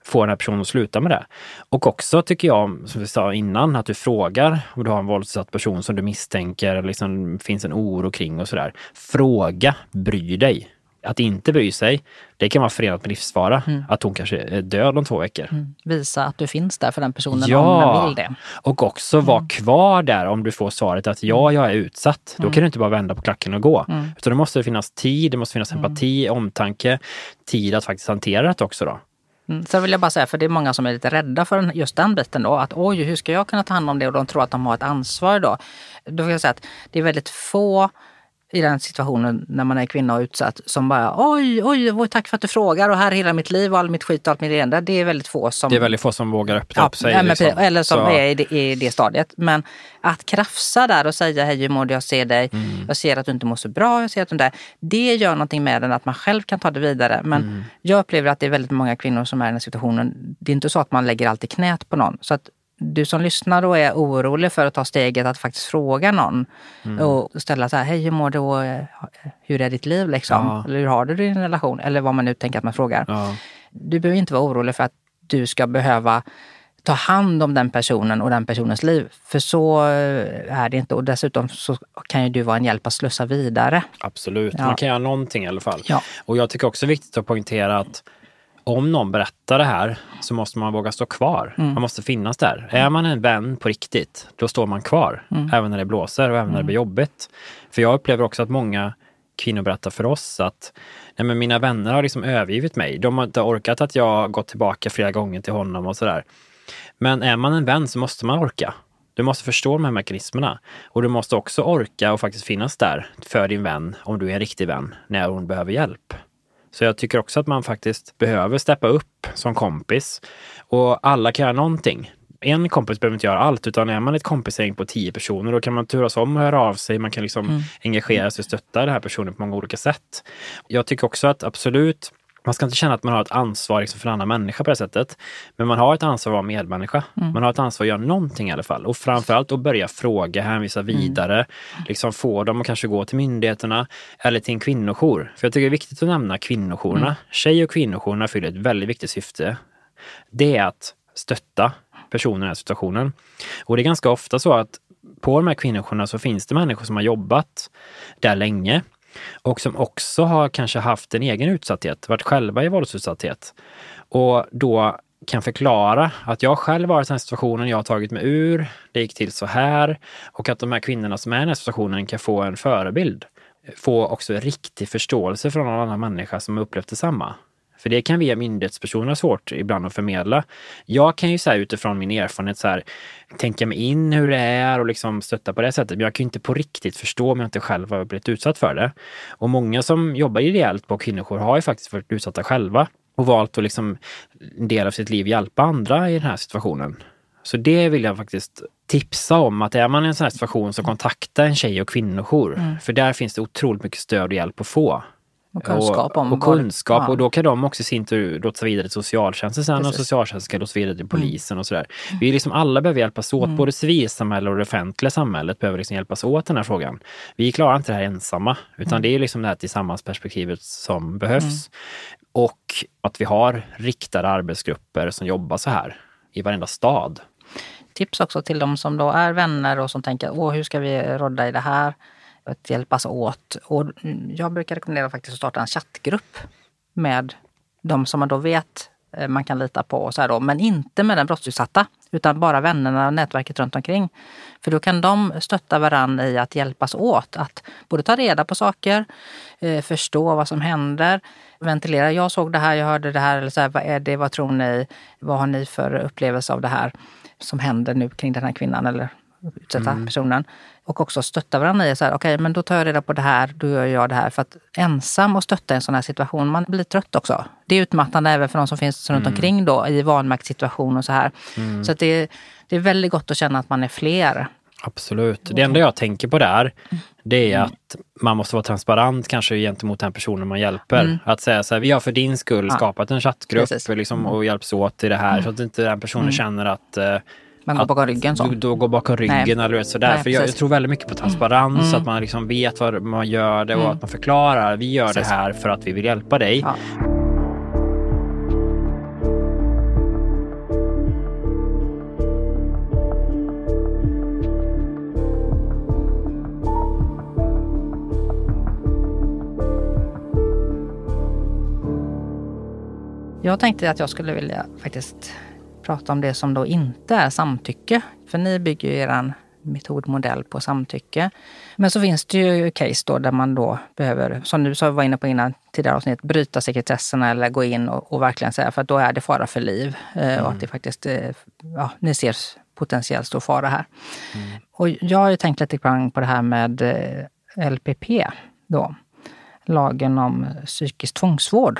få den här personen att sluta med det. Och också tycker jag, som vi sa innan, att du frågar om du har en våldsutsatt person som du misstänker, liksom finns en oro kring och sådär. Fråga, bry dig. Att inte bry sig, det kan vara förenat med livsfara. Mm. Att hon kanske är död om två veckor. Mm. Visa att du finns där för den personen ja. om den vill det. Och också mm. vara kvar där om du får svaret att ja, jag är utsatt. Då mm. kan du inte bara vända på klacken och gå. Mm. Utan det måste finnas tid, det måste finnas mm. empati, omtanke, tid att faktiskt hantera det också då. Mm. Sen vill jag bara säga, för det är många som är lite rädda för just den biten då. Att oj, hur ska jag kunna ta hand om det? Och de tror att de har ett ansvar då. Då vill jag säga att det är väldigt få i den situationen när man är kvinna och utsatt som bara oj, oj, oj, tack för att du frågar och här är hela mitt liv och all mitt skit och allt mitt elände. Det är väldigt få som... Det är väldigt få som vågar öppna ja, upp sig. liksom. Eller som Så. är i det, i det, stadiet. Men att krafsa där och säga hej hur mår du, jag ser dig, mm. jag ser att du inte mår så bra, jag ser att du inte... Det gör någonting med den att man själv kan ta det vidare. Men mm. jag upplever att det är väldigt många kvinnor som är i den situationen. Det är inte så att man lägger allt i knät på någon. Så att du som lyssnar och är orolig för att ta steget att faktiskt fråga någon mm. och ställa så här, hej hur mår du och hur är ditt liv liksom? Ja. Eller hur har du din relation? Eller vad man nu tänker att man frågar. Ja. Du behöver inte vara orolig för att du ska behöva ta hand om den personen och den personens liv. För så är det inte. Och dessutom så kan ju du vara en hjälp att slussa vidare. Absolut, ja. man kan göra någonting i alla fall. Ja. Och jag tycker också det är viktigt att poängtera att om någon berättar det här så måste man våga stå kvar. Mm. Man måste finnas där. Är man en vän på riktigt, då står man kvar. Mm. Även när det blåser och även när det mm. blir jobbigt. För jag upplever också att många kvinnor berättar för oss att nej men mina vänner har liksom övergivit mig. De har inte orkat att jag gått tillbaka flera gånger till honom och sådär. Men är man en vän så måste man orka. Du måste förstå de här mekanismerna. Och du måste också orka och faktiskt finnas där för din vän, om du är en riktig vän, när hon behöver hjälp. Så jag tycker också att man faktiskt behöver steppa upp som kompis. Och alla kan göra någonting. En kompis behöver inte göra allt, utan är man ett kompisgäng på tio personer, då kan man turas om och höra av sig. Man kan liksom mm. engagera sig och stötta den här personen på många olika sätt. Jag tycker också att absolut, man ska inte känna att man har ett ansvar liksom för en annan människa på det sättet. Men man har ett ansvar att vara medmänniska. Mm. Man har ett ansvar att göra någonting i alla fall. Och framförallt att börja fråga, hänvisa mm. vidare. Mm. Liksom få dem att kanske gå till myndigheterna eller till en kvinnojour. För jag tycker det är viktigt att nämna kvinnojourerna. Mm. Tjej och kvinnojourerna fyller ett väldigt viktigt syfte. Det är att stötta personer i den här situationen. Och det är ganska ofta så att på de här kvinnojourerna så finns det människor som har jobbat där länge och som också har kanske haft en egen utsatthet, varit själva i våldsutsatthet och då kan förklara att jag själv varit i den här situationen, jag har tagit mig ur, det gick till så här och att de här kvinnorna som är i den här situationen kan få en förebild. Få också riktig förståelse från någon annan människa som upplevt detsamma. För det kan vi myndighetspersoner ha svårt ibland att förmedla. Jag kan ju så utifrån min erfarenhet så här, tänka mig in hur det är och liksom stötta på det sättet. Men jag kan inte på riktigt förstå om jag inte själv har blivit utsatt för det. Och många som jobbar ideellt på kvinnojour har ju faktiskt varit utsatta själva och valt att liksom en del av sitt liv hjälpa andra i den här situationen. Så det vill jag faktiskt tipsa om att är man i en sån här situation så kontakta en tjej och kvinnojour. Mm. För där finns det otroligt mycket stöd och hjälp att få. Och kunskap om Och, och kunskap ja. och då kan de också i sin tur lotsa vidare till socialtjänsten sen Precis. och socialtjänsten ska lotsa vidare till mm. polisen mm. och sådär. Vi liksom alla behöver hjälpas åt, mm. både civilsamhället och det offentliga samhället behöver liksom hjälpas åt den här frågan. Vi klarar inte det här ensamma, utan mm. det är liksom det här tillsammansperspektivet som behövs. Mm. Och att vi har riktade arbetsgrupper som jobbar så här i varenda stad. Tips också till de som då är vänner och som tänker, åh hur ska vi rodda i det här? Att hjälpas åt. Och jag brukar rekommendera faktiskt att starta en chattgrupp med de som man då vet eh, man kan lita på. Och så här då, men inte med den brottsutsatta, utan bara vännerna och nätverket runt omkring. För då kan de stötta varandra i att hjälpas åt. Att både ta reda på saker, eh, förstå vad som händer, ventilera. Jag såg det här, jag hörde det här. Eller så här, vad är det? Vad tror ni? Vad har ni för upplevelse av det här som händer nu kring den här kvinnan eller utsatta mm. personen? Och också stötta varandra i så här, okej, okay, men då tar jag reda på det här, då gör jag det här. För att ensam och stötta i en sån här situation, man blir trött också. Det är utmattande även för de som finns runt mm. omkring då i vanmaktssituation och så här. Mm. Så att det, det är väldigt gott att känna att man är fler. Absolut. Det enda jag tänker på där, det är mm. att man måste vara transparent kanske gentemot den personen man hjälper. Mm. Att säga så här, vi har för din skull ja. skapat en chattgrupp liksom, mm. och hjälps åt i det här. Mm. Så att inte den personen mm. känner att uh, man går bakom ryggen så. Du, du går bakom ryggen Nej. eller sådär. Nej, För jag, jag, tror väldigt mycket på transparens, mm. att man liksom vet vad man gör det och mm. att man förklarar. Vi gör precis. det här för att vi vill hjälpa dig. Ja. Jag tänkte att jag skulle vilja faktiskt prata om det som då inte är samtycke. För ni bygger ju er metodmodell på samtycke. Men så finns det ju case då där man då behöver, som du var inne på innan tidigare avsnitt, bryta sekretesserna eller gå in och, och verkligen säga för att då är det fara för liv. Mm. Och att det faktiskt, eh, ja, ni ser potentiellt stor fara här. Mm. Och jag har ju tänkt lite grann på det här med eh, LPP då. Lagen om psykisk tvångsvård.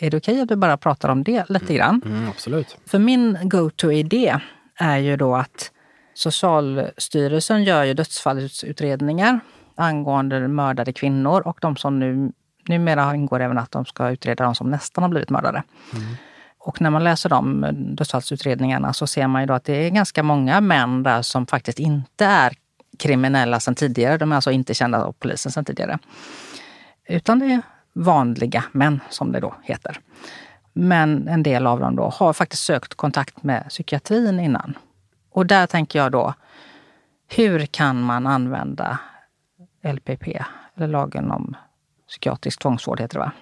Är det okej okay att vi bara pratar om det lite mm. grann? Mm, absolut. För min go-to-idé är ju då att Socialstyrelsen gör ju dödsfallsutredningar angående mördade kvinnor och de som nu numera ingår även att de ska utreda de som nästan har blivit mördade. Mm. Och när man läser de dödsfallsutredningarna så ser man ju då att det är ganska många män där som faktiskt inte är kriminella sedan tidigare. De är alltså inte kända av polisen sedan tidigare. Utan det är vanliga män, som det då heter. Men en del av dem då har faktiskt sökt kontakt med psykiatrin innan. Och där tänker jag då, hur kan man använda LPP, eller lagen om psykiatrisk tvångsvård heter det va?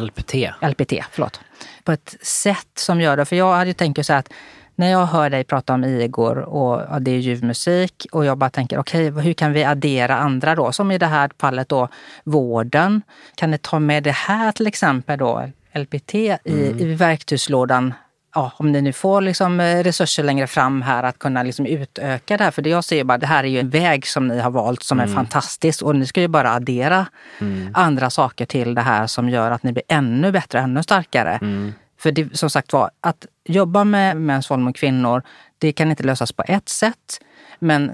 LPT. LPT, förlåt. På ett sätt som gör det, för jag hade tänkt så här att när jag hör dig prata om Igor och det är ljuv musik och jag bara tänker okej, okay, hur kan vi addera andra då? Som i det här fallet då vården. Kan ni ta med det här till exempel då, LPT, i, mm. i verktygslådan ja, om ni nu får liksom eh, resurser längre fram här att kunna liksom utöka det här. För det jag ser bara, det här är ju en väg som ni har valt som mm. är fantastisk och ni ska ju bara addera mm. andra saker till det här som gör att ni blir ännu bättre, ännu starkare. Mm. För det, som sagt var, att jobba med mäns våld mot kvinnor, det kan inte lösas på ett sätt. Men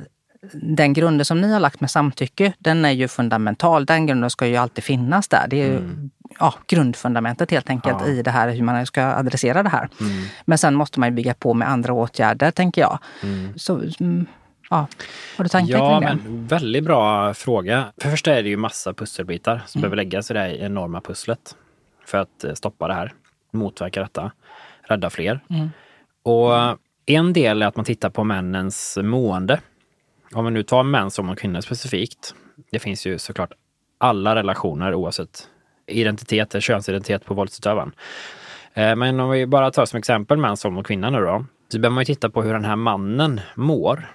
den grunden som ni har lagt med samtycke, den är ju fundamental. Den grunden ska ju alltid finnas där. Det är ju mm. ja, grundfundamentet helt enkelt ja. i det här hur man ska adressera det här. Mm. Men sen måste man ju bygga på med andra åtgärder, tänker jag. Mm. Så, mm, ja. Har du tankar ja, kring det? Men, väldigt bra fråga. För det första är det ju massa pusselbitar som mm. behöver läggas i det här enorma pusslet för att eh, stoppa det här, motverka detta, rädda fler. Mm. Och en del är att man tittar på männens mående om vi nu tar män som kvinnor specifikt. Det finns ju såklart alla relationer oavsett identitet, könsidentitet på våldsutövaren. Eh, men om vi bara tar som exempel män som och kvinna nu då. Så behöver man ju titta på hur den här mannen mår.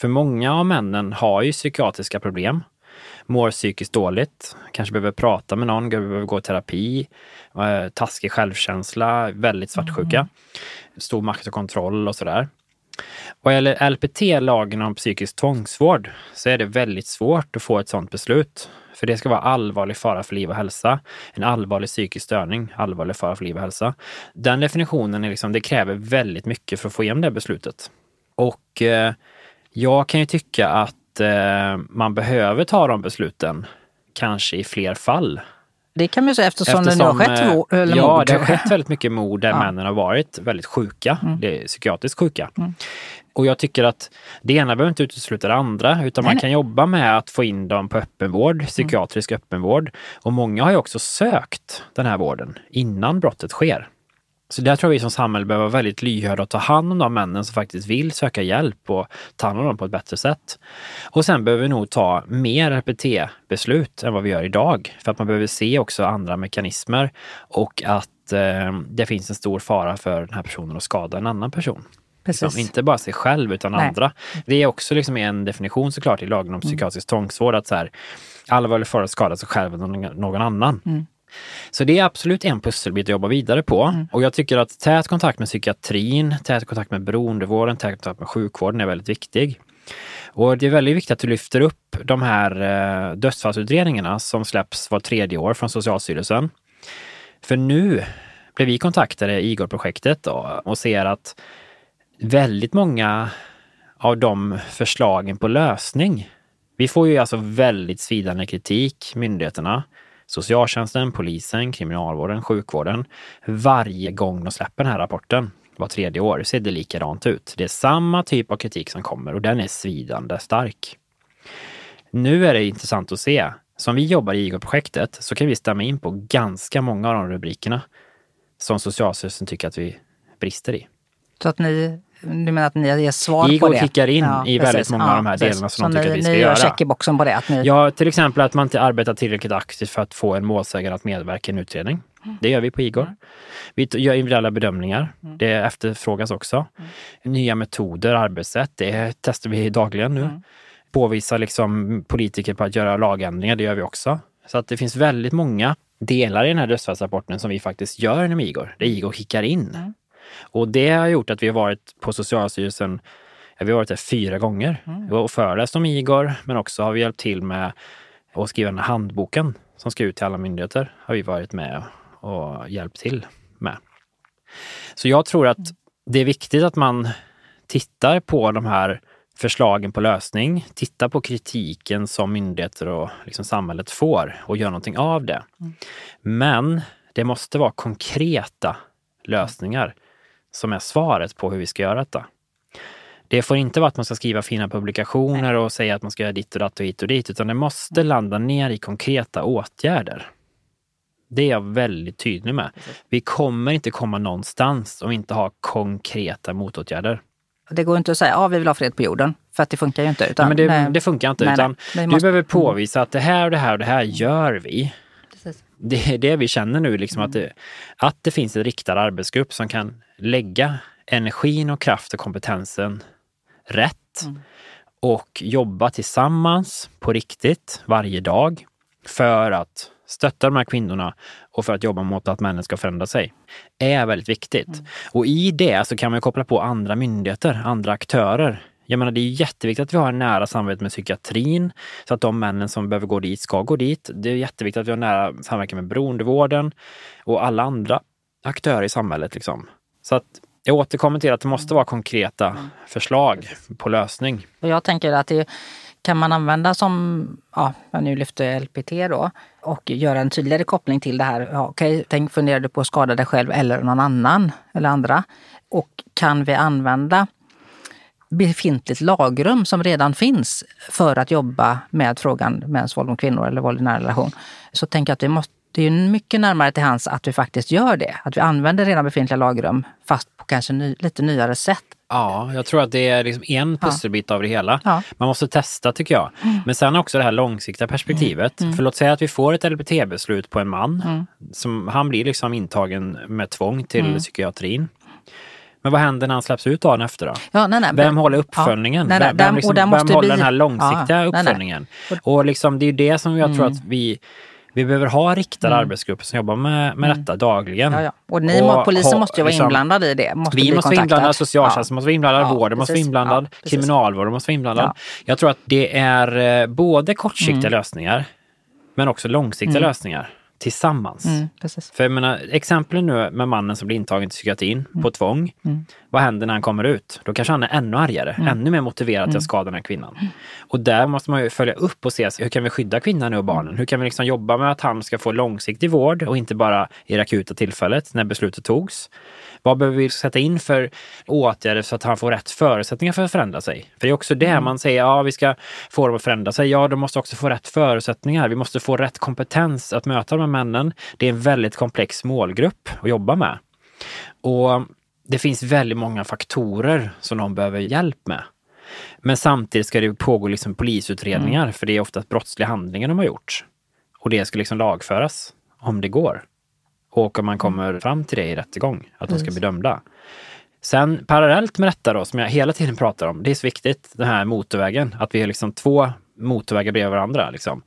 För många av männen har ju psykiatriska problem. Mår psykiskt dåligt, kanske behöver prata med någon, behöver gå i terapi, eh, taskig självkänsla, väldigt svartsjuka. Mm. Stor makt och kontroll och sådär. Vad gäller LPT, lagen om psykisk tvångsvård, så är det väldigt svårt att få ett sådant beslut. För det ska vara allvarlig fara för liv och hälsa. En allvarlig psykisk störning, allvarlig fara för liv och hälsa. Den definitionen är liksom, det kräver väldigt mycket för att få igenom det beslutet. Och eh, jag kan ju tycka att eh, man behöver ta de besluten, kanske i fler fall. Det kan man ju säga eftersom, eftersom det nu har skett eh, mord. Ja, det har skett väldigt mycket mord där ja. männen har varit väldigt sjuka, mm. det är psykiatriskt sjuka. Mm. Och jag tycker att det ena behöver inte utesluta det andra, utan nej, man kan nej. jobba med att få in dem på öppenvård, mm. psykiatrisk mm. öppenvård. Och många har ju också sökt den här vården innan brottet sker. Så där tror jag vi som samhälle behöver vara väldigt lyhörda och ta hand om de männen som faktiskt vill söka hjälp och ta hand om dem på ett bättre sätt. Och sen behöver vi nog ta mer RPT-beslut än vad vi gör idag. För att man behöver se också andra mekanismer och att eh, det finns en stor fara för den här personen att skada en annan person. Liksom, inte bara sig själv utan Nej. andra. Det är också liksom en definition såklart i lagen om mm. psykiatrisk mm. tvångsvård att så här, allvarlig fara att skada sig själv eller någon annan. Mm. Så det är absolut en pusselbit att jobba vidare på. Mm. Och jag tycker att tät kontakt med psykiatrin, tät kontakt med beroendevården, tät kontakt med sjukvården är väldigt viktig. Och det är väldigt viktigt att du lyfter upp de här eh, dödsfallsutredningarna som släpps var tredje år från Socialstyrelsen. För nu blev vi kontaktade i Igor-projektet och ser att väldigt många av de förslagen på lösning. Vi får ju alltså väldigt svidande kritik, myndigheterna, socialtjänsten, polisen, kriminalvården, sjukvården. Varje gång de släpper den här rapporten, var tredje år, ser det likadant ut. Det är samma typ av kritik som kommer och den är svidande stark. Nu är det intressant att se. Som vi jobbar i IGO-projektet så kan vi stämma in på ganska många av de rubrikerna som Socialstyrelsen tycker att vi brister i. Så att ni du menar att ni ger svar Igor på det? kickar in ja, i väldigt många ja, av de här delarna som de tycker ni, att vi ska ni göra. Ni check i boxen på det? Ni... Ja, till exempel att man inte arbetar tillräckligt aktivt för att få en målsägare att medverka i en utredning. Mm. Det gör vi på Igor. Mm. Vi gör individuella bedömningar. Mm. Det efterfrågas också. Mm. Nya metoder, arbetssätt, det testar vi dagligen nu. Mm. Påvisa liksom politiker på att göra lagändringar, det gör vi också. Så att det finns väldigt många delar i den här dödsfallsrapporten som vi faktiskt gör inom Igor, där Igor kickar in. Och det har gjort att vi har varit på Socialstyrelsen vi har varit där fyra gånger mm. och föreläst om Igor, men också har vi hjälpt till med att skriva den här handboken som ska ut till alla myndigheter. Har vi varit med och hjälpt till med. Så jag tror att det är viktigt att man tittar på de här förslagen på lösning, tittar på kritiken som myndigheter och liksom samhället får och gör någonting av det. Mm. Men det måste vara konkreta lösningar som är svaret på hur vi ska göra detta. Det får inte vara att man ska skriva fina publikationer och säga att man ska göra ditt och datt och hit och dit, utan det måste landa ner i konkreta åtgärder. Det är jag väldigt tydlig med. Vi kommer inte komma någonstans om vi inte har konkreta motåtgärder. Det går inte att säga att ja, vi vill ha fred på jorden, för att det funkar ju inte. Utan, nej, men det, det funkar inte. Nej, utan nej, du måste, behöver påvisa att det här och det här och det här gör vi. Det är det vi känner nu, liksom mm. att, det, att det finns en riktad arbetsgrupp som kan lägga energin och kraft och kompetensen rätt mm. och jobba tillsammans på riktigt varje dag för att stötta de här kvinnorna och för att jobba mot att männen ska förändra sig är väldigt viktigt. Mm. Och i det så kan man koppla på andra myndigheter, andra aktörer. Jag menar, det är jätteviktigt att vi har nära samarbete med psykiatrin så att de männen som behöver gå dit ska gå dit. Det är jätteviktigt att vi har nära samverkan med beroendevården och alla andra aktörer i samhället. Liksom. Så att jag återkommer till att det måste vara konkreta mm. förslag på lösning. Och jag tänker att det kan man använda som, ja, jag nu lyfter LPT då, och göra en tydligare koppling till det här. Ja, Okej, tänk, funderar du på att skada dig själv eller någon annan eller andra? Och kan vi använda befintligt lagrum som redan finns för att jobba med frågan mäns våld mot kvinnor eller våld i nära relation, så tänker jag att vi måste det är mycket närmare till hands att vi faktiskt gör det. Att vi använder redan befintliga lagrum fast på kanske ny, lite nyare sätt. Ja, jag tror att det är liksom en pusselbit ja. av det hela. Ja. Man måste testa tycker jag. Mm. Men sen också det här långsiktiga perspektivet. Mm. mm. För låt säga att vi får ett LBT-beslut på en man. Mm. Som, han blir liksom intagen med tvång till mm. psykiatrin. Men vad händer när han släpps ut dagen efter då? Ja, nej, nej, vem håller uppföljningen? Ja, nej, nej, vem, liksom, vem håller bli... den här långsiktiga ja, uppföljningen? Och liksom, det är det som jag tror att vi vi behöver ha riktade mm. arbetsgrupper som jobbar med, med mm. detta dagligen. Ja, ja. Och ni och, polisen ha, måste ju vara liksom, inblandade i det. Måste vi måste vara inblandade, socialtjänsten ja. måste vara inblandad, ja, vården måste vara inblandad, ja, kriminalvården måste vara inblandad. Jag tror att det är eh, både kortsiktiga mm. lösningar men också långsiktiga mm. lösningar tillsammans. Mm, För jag menar, exemplen nu med mannen som blir intagen till psykiatrin mm. på tvång. Mm. Vad händer när han kommer ut? Då kanske han är ännu argare, mm. ännu mer motiverad till att mm. skada den här kvinnan. Mm. Och där måste man ju följa upp och se hur kan vi skydda kvinnan och barnen? Hur kan vi liksom jobba med att han ska få långsiktig vård och inte bara i det akuta tillfället när beslutet togs. Vad behöver vi sätta in för åtgärder så att han får rätt förutsättningar för att förändra sig? För det är också det mm. man säger, ja vi ska få dem att förändra sig. Ja, de måste också få rätt förutsättningar. Vi måste få rätt kompetens att möta de här männen. Det är en väldigt komplex målgrupp att jobba med. Och det finns väldigt många faktorer som de behöver hjälp med. Men samtidigt ska det pågå liksom polisutredningar, mm. för det är oftast brottsliga handlingar de har gjort. Och det ska liksom lagföras, om det går. Och om man kommer fram till det i rättegång, att de ska bli dömda. Sen parallellt med detta då, som jag hela tiden pratar om, det är så viktigt, den här motorvägen, att vi har liksom två motorvägar bredvid varandra. Liksom.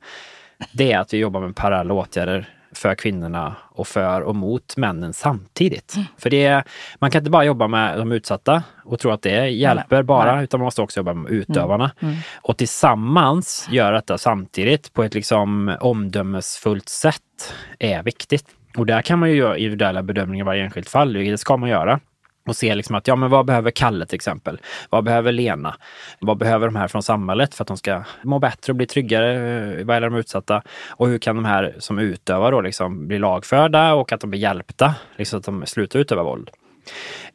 Det är att vi jobbar med parallella åtgärder för kvinnorna och för och mot männen samtidigt. Mm. För det man kan inte bara jobba med de utsatta och tro att det hjälper Nej. bara, Nej. utan man måste också jobba med utövarna. Mm. Mm. Och tillsammans göra detta samtidigt på ett liksom omdömesfullt sätt är viktigt. Och där kan man ju göra individuella bedömningar i varje enskilt fall, det ska man göra och se liksom att ja, men vad behöver Kalle till exempel? Vad behöver Lena? Vad behöver de här från samhället för att de ska må bättre och bli tryggare? Eh, vad är de utsatta? Och hur kan de här som utövar då liksom bli lagförda och att de blir hjälpta, liksom att de slutar utöva våld?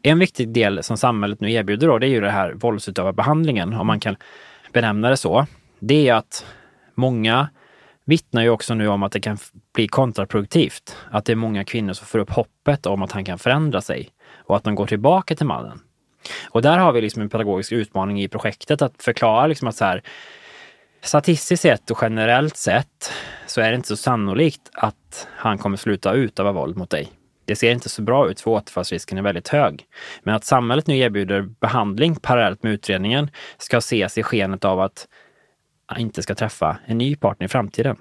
En viktig del som samhället nu erbjuder då, det är ju det här våldsutövarbehandlingen, om man kan benämna det så. Det är att många vittnar ju också nu om att det kan bli kontraproduktivt. Att det är många kvinnor som får upp hoppet om att han kan förändra sig och att de går tillbaka till mannen. Och där har vi liksom en pedagogisk utmaning i projektet att förklara liksom att så här, statistiskt sett och generellt sett så är det inte så sannolikt att han kommer sluta utöva våld mot dig. Det ser inte så bra ut för återfallsrisken är väldigt hög. Men att samhället nu erbjuder behandling parallellt med utredningen ska ses i skenet av att inte ska träffa en ny partner i framtiden.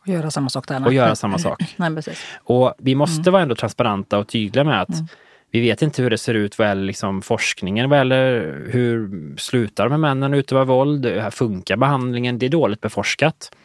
Och göra samma sak där. Och göra samma sak. Nej, precis. Och vi måste mm. vara ändå transparenta och tydliga med att mm. vi vet inte hur det ser ut vad gäller liksom forskningen, vad gäller hur slutar här männen utöva våld? Funkar behandlingen? Det är dåligt beforskat.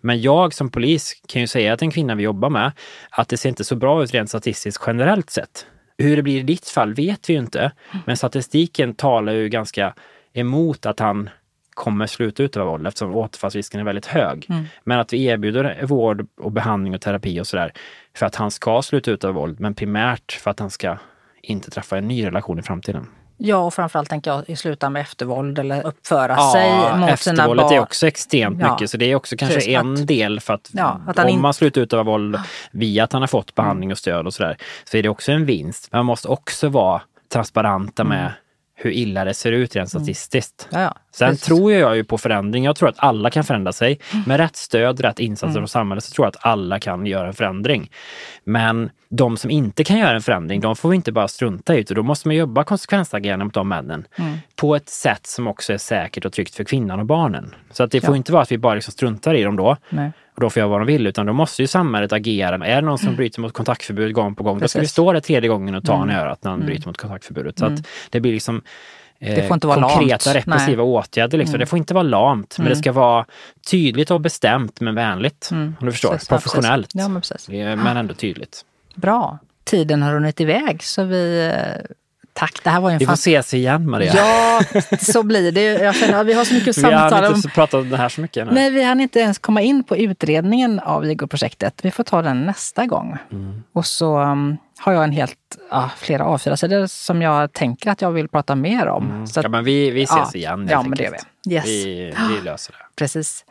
Men jag som polis kan ju säga till en kvinna vi jobbar med att det ser inte så bra ut rent statistiskt generellt sett. Hur det blir i ditt fall vet vi ju inte. Mm. Men statistiken talar ju ganska emot att han kommer sluta utöva våld eftersom återfallsrisken är väldigt hög. Mm. Men att vi erbjuder vård och behandling och terapi och sådär för att han ska sluta utöva våld, men primärt för att han ska inte träffa en ny relation i framtiden. Ja, och framförallt tänker jag i sluta med eftervåld eller uppföra ja, sig mot sina barn. Eftervåldet är också extremt ja, mycket, så det är också kanske precis, en att, del för att, ja, att om man slutar utöva våld via att han har fått behandling och stöd och sådär, så är det också en vinst. Men man måste också vara transparenta med mm hur illa det ser ut rent mm. statistiskt. Mm. Ja, ja. Sen Precis. tror jag ju på förändring. Jag tror att alla kan förändra sig. Mm. Med rätt stöd, rätt insatser mm. från samhället så tror jag att alla kan göra en förändring. Men de som inte kan göra en förändring, de får vi inte bara strunta i. Då måste man jobba konsekvensagerande mot de männen. Mm. på ett sätt som också är säkert och tryggt för kvinnan och barnen. Så att det Ja. får inte vara att vi bara liksom struntar i dem då Nej. och då får jag vad de vill, utan då måste ju samhället agera. Är det någon som bryter mot kontaktförbud gång på gång, då ska vi Mm. Precis. stå där tredje gången och ta Mm. en örat när han Mm. bryter mot kontaktförbudet. Så Mm. att det blir liksom eh, Det får inte vara konkreta lamt. repressiva åtgärder. Liksom. Mm. Det får inte vara lamt, men Mm. det ska vara tydligt och bestämt men vänligt. Mm. Om du förstår. Precis, precis. Professionellt. Ja, men precis. Eh, Men ändå tydligt. Bra. Tiden har runnit iväg så vi... eh, Tack, det här var ju en Vi får ses igen Maria. Ja, så blir det. Jag känner att vi har så mycket vi har samtal om... inte pratat om det här så mycket. Nej. Nej, vi hann inte ens komma in på utredningen av Igor-projektet. Vi får ta den nästa gång. Mm. Och så um, har jag en helt, ja, flera A4-sidor som jag tänker att jag vill prata mer om. Mm. Att, ja, men vi, vi ses ja, igen. ja, men det gör vi. Yes. Vi, vi löser det. Precis.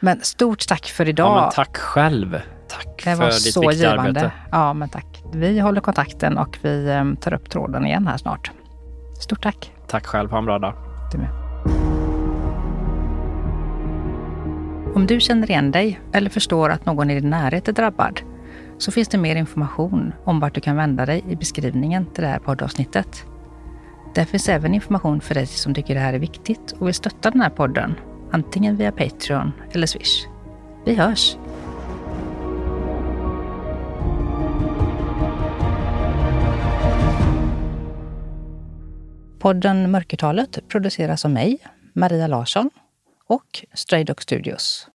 Men stort tack för idag. Ja, tack själv. Tack det för ditt viktiga givande. arbete. Ja, men tack. Vi håller kontakten och vi um, tar upp tråden igen här snart. Stort tack. Tack själv. Ha en bra dag. Du med. Om du känner igen dig eller förstår att någon i din närhet är drabbad så finns det mer information om vart du kan vända dig i beskrivningen till det här poddavsnittet. Där finns även information för dig som tycker det här är viktigt och vill stötta den här podden, antingen via Patreon eller Swish. Vi hörs! Podden Mörkertalet produceras av mig, Maria Larsson och Stray Dog Studios.